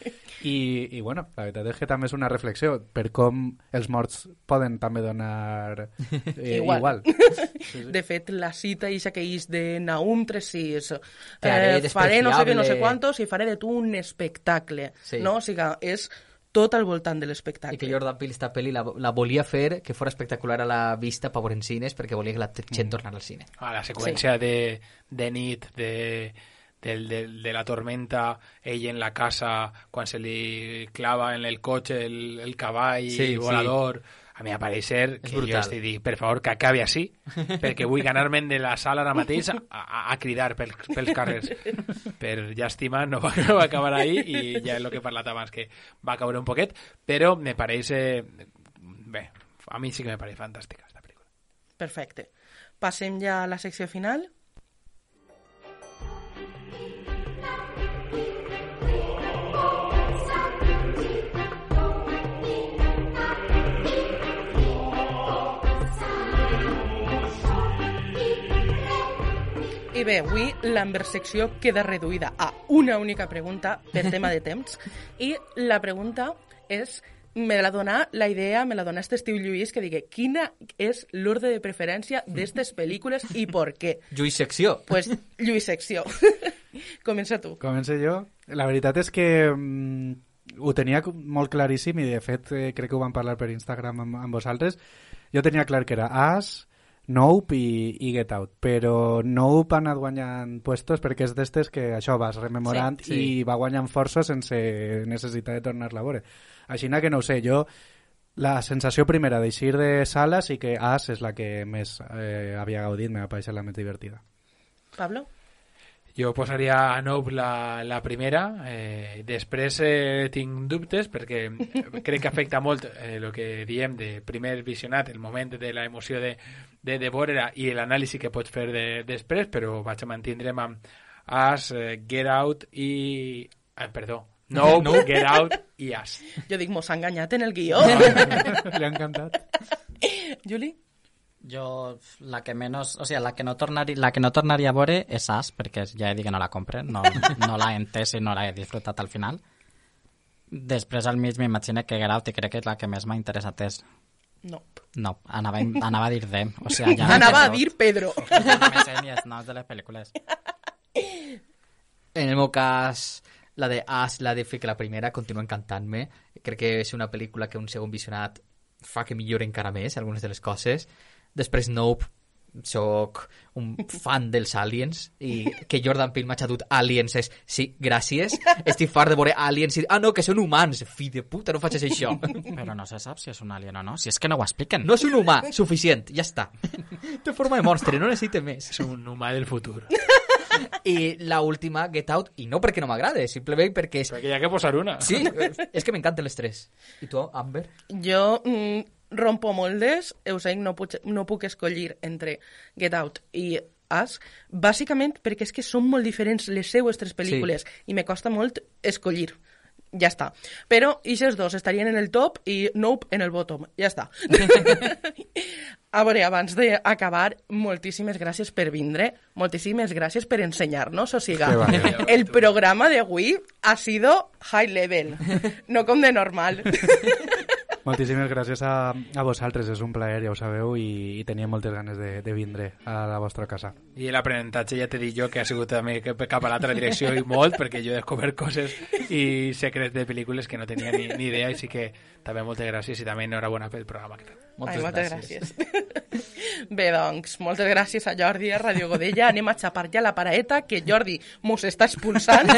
I, I bueno, la veritat és que també és una reflexió per com els morts poden també donar eh, Igual. igual. De fet, la cita ixa que és de Naum 36, Te haré eh, faré no sé què, no sé quantos i faré de tu un espectacle. Sí. No? O sigui, és tot al voltant de l'espectacle. I que Jordan Peele esta pel·li la, la volia fer que fos espectacular a la vista per veure en cines perquè volia que la gent tornara al cine. a la seqüència de, de nit, de, del, del, de la tormenta, ell en la casa, quan se li clava en el cotxe el, el cavall Sí, sí. A mi, a parecer, És que jo estic dir, per favor, que acabi així, perquè vull ganar-me'n de la sala ara mateix a, a, a cridar pels, pels carrers. Per llàstima, no va, no va acabar ahí, i ja és el que he parlat abans, que va caure un poquet, però me pareix... Eh, bé, a mi sí que me pareix fantàstica, esta pel·lícula. Perfecte. Passem ja a la secció final. Bé, avui l'enversecció queda reduïda a una única pregunta per tema de temps. I la pregunta és, me la dona la idea, me la dona este Estiu Lluís, que digui quina és l'ordre de preferència d'estes pel·lícules i per què. Lluís Secció. Pues, Lluís Secció. Comença tu. Començo jo. La veritat és que mm, ho tenia molt claríssim i de fet eh, crec que ho vam parlar per Instagram amb, amb vosaltres. Jo tenia clar que era As, Nope i, i Get Out, però Nope ha anat guanyant puestos perquè és d'estes que això vas rememorant Sí, sí. i va guanyant força sense necessitar de tornar-la a veure. Així que no ho sé, jo la sensació primera d'eixir de sala sí que As és la que més eh, havia gaudit, m'ha pareixet la més divertida. Pablo? Jo posaria a Nope la, la primera, eh, després eh, tinc dubtes perquè crec que afecta molt eh, el que diem de primer visionat, el moment de la emoció de, de, de veure i l'anàlisi que pots fer de, després, però vaig a mantindre'm amb As, eh, Get Out i... Ah, perdó, Nope, Nope. Get Out i As. Jo dic, mos ha enganyat en el guió. Li ha encantat. Juli? Jo, la que menos, o sigui, la que no tornaria, la que no tornaria a veure és As, perquè ja he dit que no la compre, no, no l'he entès i no l'he disfrutat al final. Després al mig m'imagino que Get Out i crec que és la que més m'ha interessat és... No. No, anava, anava a dir de... O sigui, ja Anava a dir Pedro. No me sé ni els noms de les pel·lícules. En el meu cas, la de As, la de que la primera continua encantant-me. Crec que és una pel·lícula que un segon visionat fa que millori encara més algunes de les coses. Després Nope, soc un fan dels aliens i que Jordan Peele m'ha xatut aliens és, sí, gràcies estic fart de veure aliens i ah no, que són humans fi de puta, no facis això Però no se sap si és un alien o no, si és que no ho expliquen. no és un humà, suficient, ja està té forma de monstre, no necessita més És un humà del futur. i la última, Get Out, i no perquè no m'agrada, simplement perquè és Perquè hi ha que posar una. Sí, és que m'encanten les tres. I tu, Amber? Jo, mm, rompo moldes, Euseng no, puc, no puc escollir entre Get Out i Us, bàsicament perquè és que són molt diferents les seues tres pel·lícules sí. i me costa molt escollir. Ja està. Però ixes dos estarien en el top i Nope en el bottom. Ja està. A veure, abans d'acabar, moltíssimes gràcies per vindre, moltíssimes gràcies per ensenyar-nos. O sigui, el programa d'avui ha sido high level, no com de normal. Moltíssimes gràcies a, a vosaltres, és un plaer, ja ho sabeu, i, i tenia moltes ganes de, de vindre a la vostra casa. I l'aprenentatge ja t'he dit jo que ha sigut també cap a l'altra direcció i molt, perquè jo he descobert coses i secrets de pel·lícules que no tenia ni, ni idea, i sí que també moltes gràcies i també enhorabona pel programa. que feu. Ai, moltes gràcies. Bé, doncs, moltes gràcies a Jordi a Radio Godella. Anem a xapar ja la paraeta, que Jordi mos està expulsant.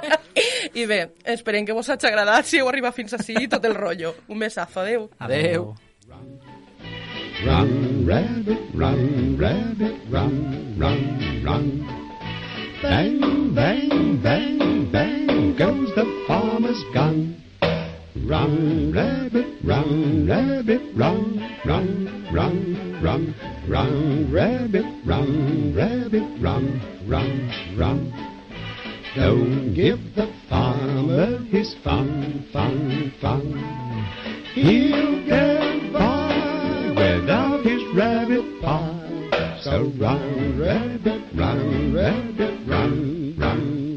I bé, esperem que vos hagi agradat, si heu arribat fins ací, tot el rotllo. Un besazo, adeu. Adeu. Run, rabbit, run, rabbit, run, run, run. Bang, bang, bang, bang goes the farmer's gun. run, rabbit, run, rabbit, run, run, run, run, run, rabbit, run, rabbit, run, run, run. Don't give the farmer his fun, fun, fun. He'll get by without his rabbit pie. So run, rabbit, run, rabbit, run, run.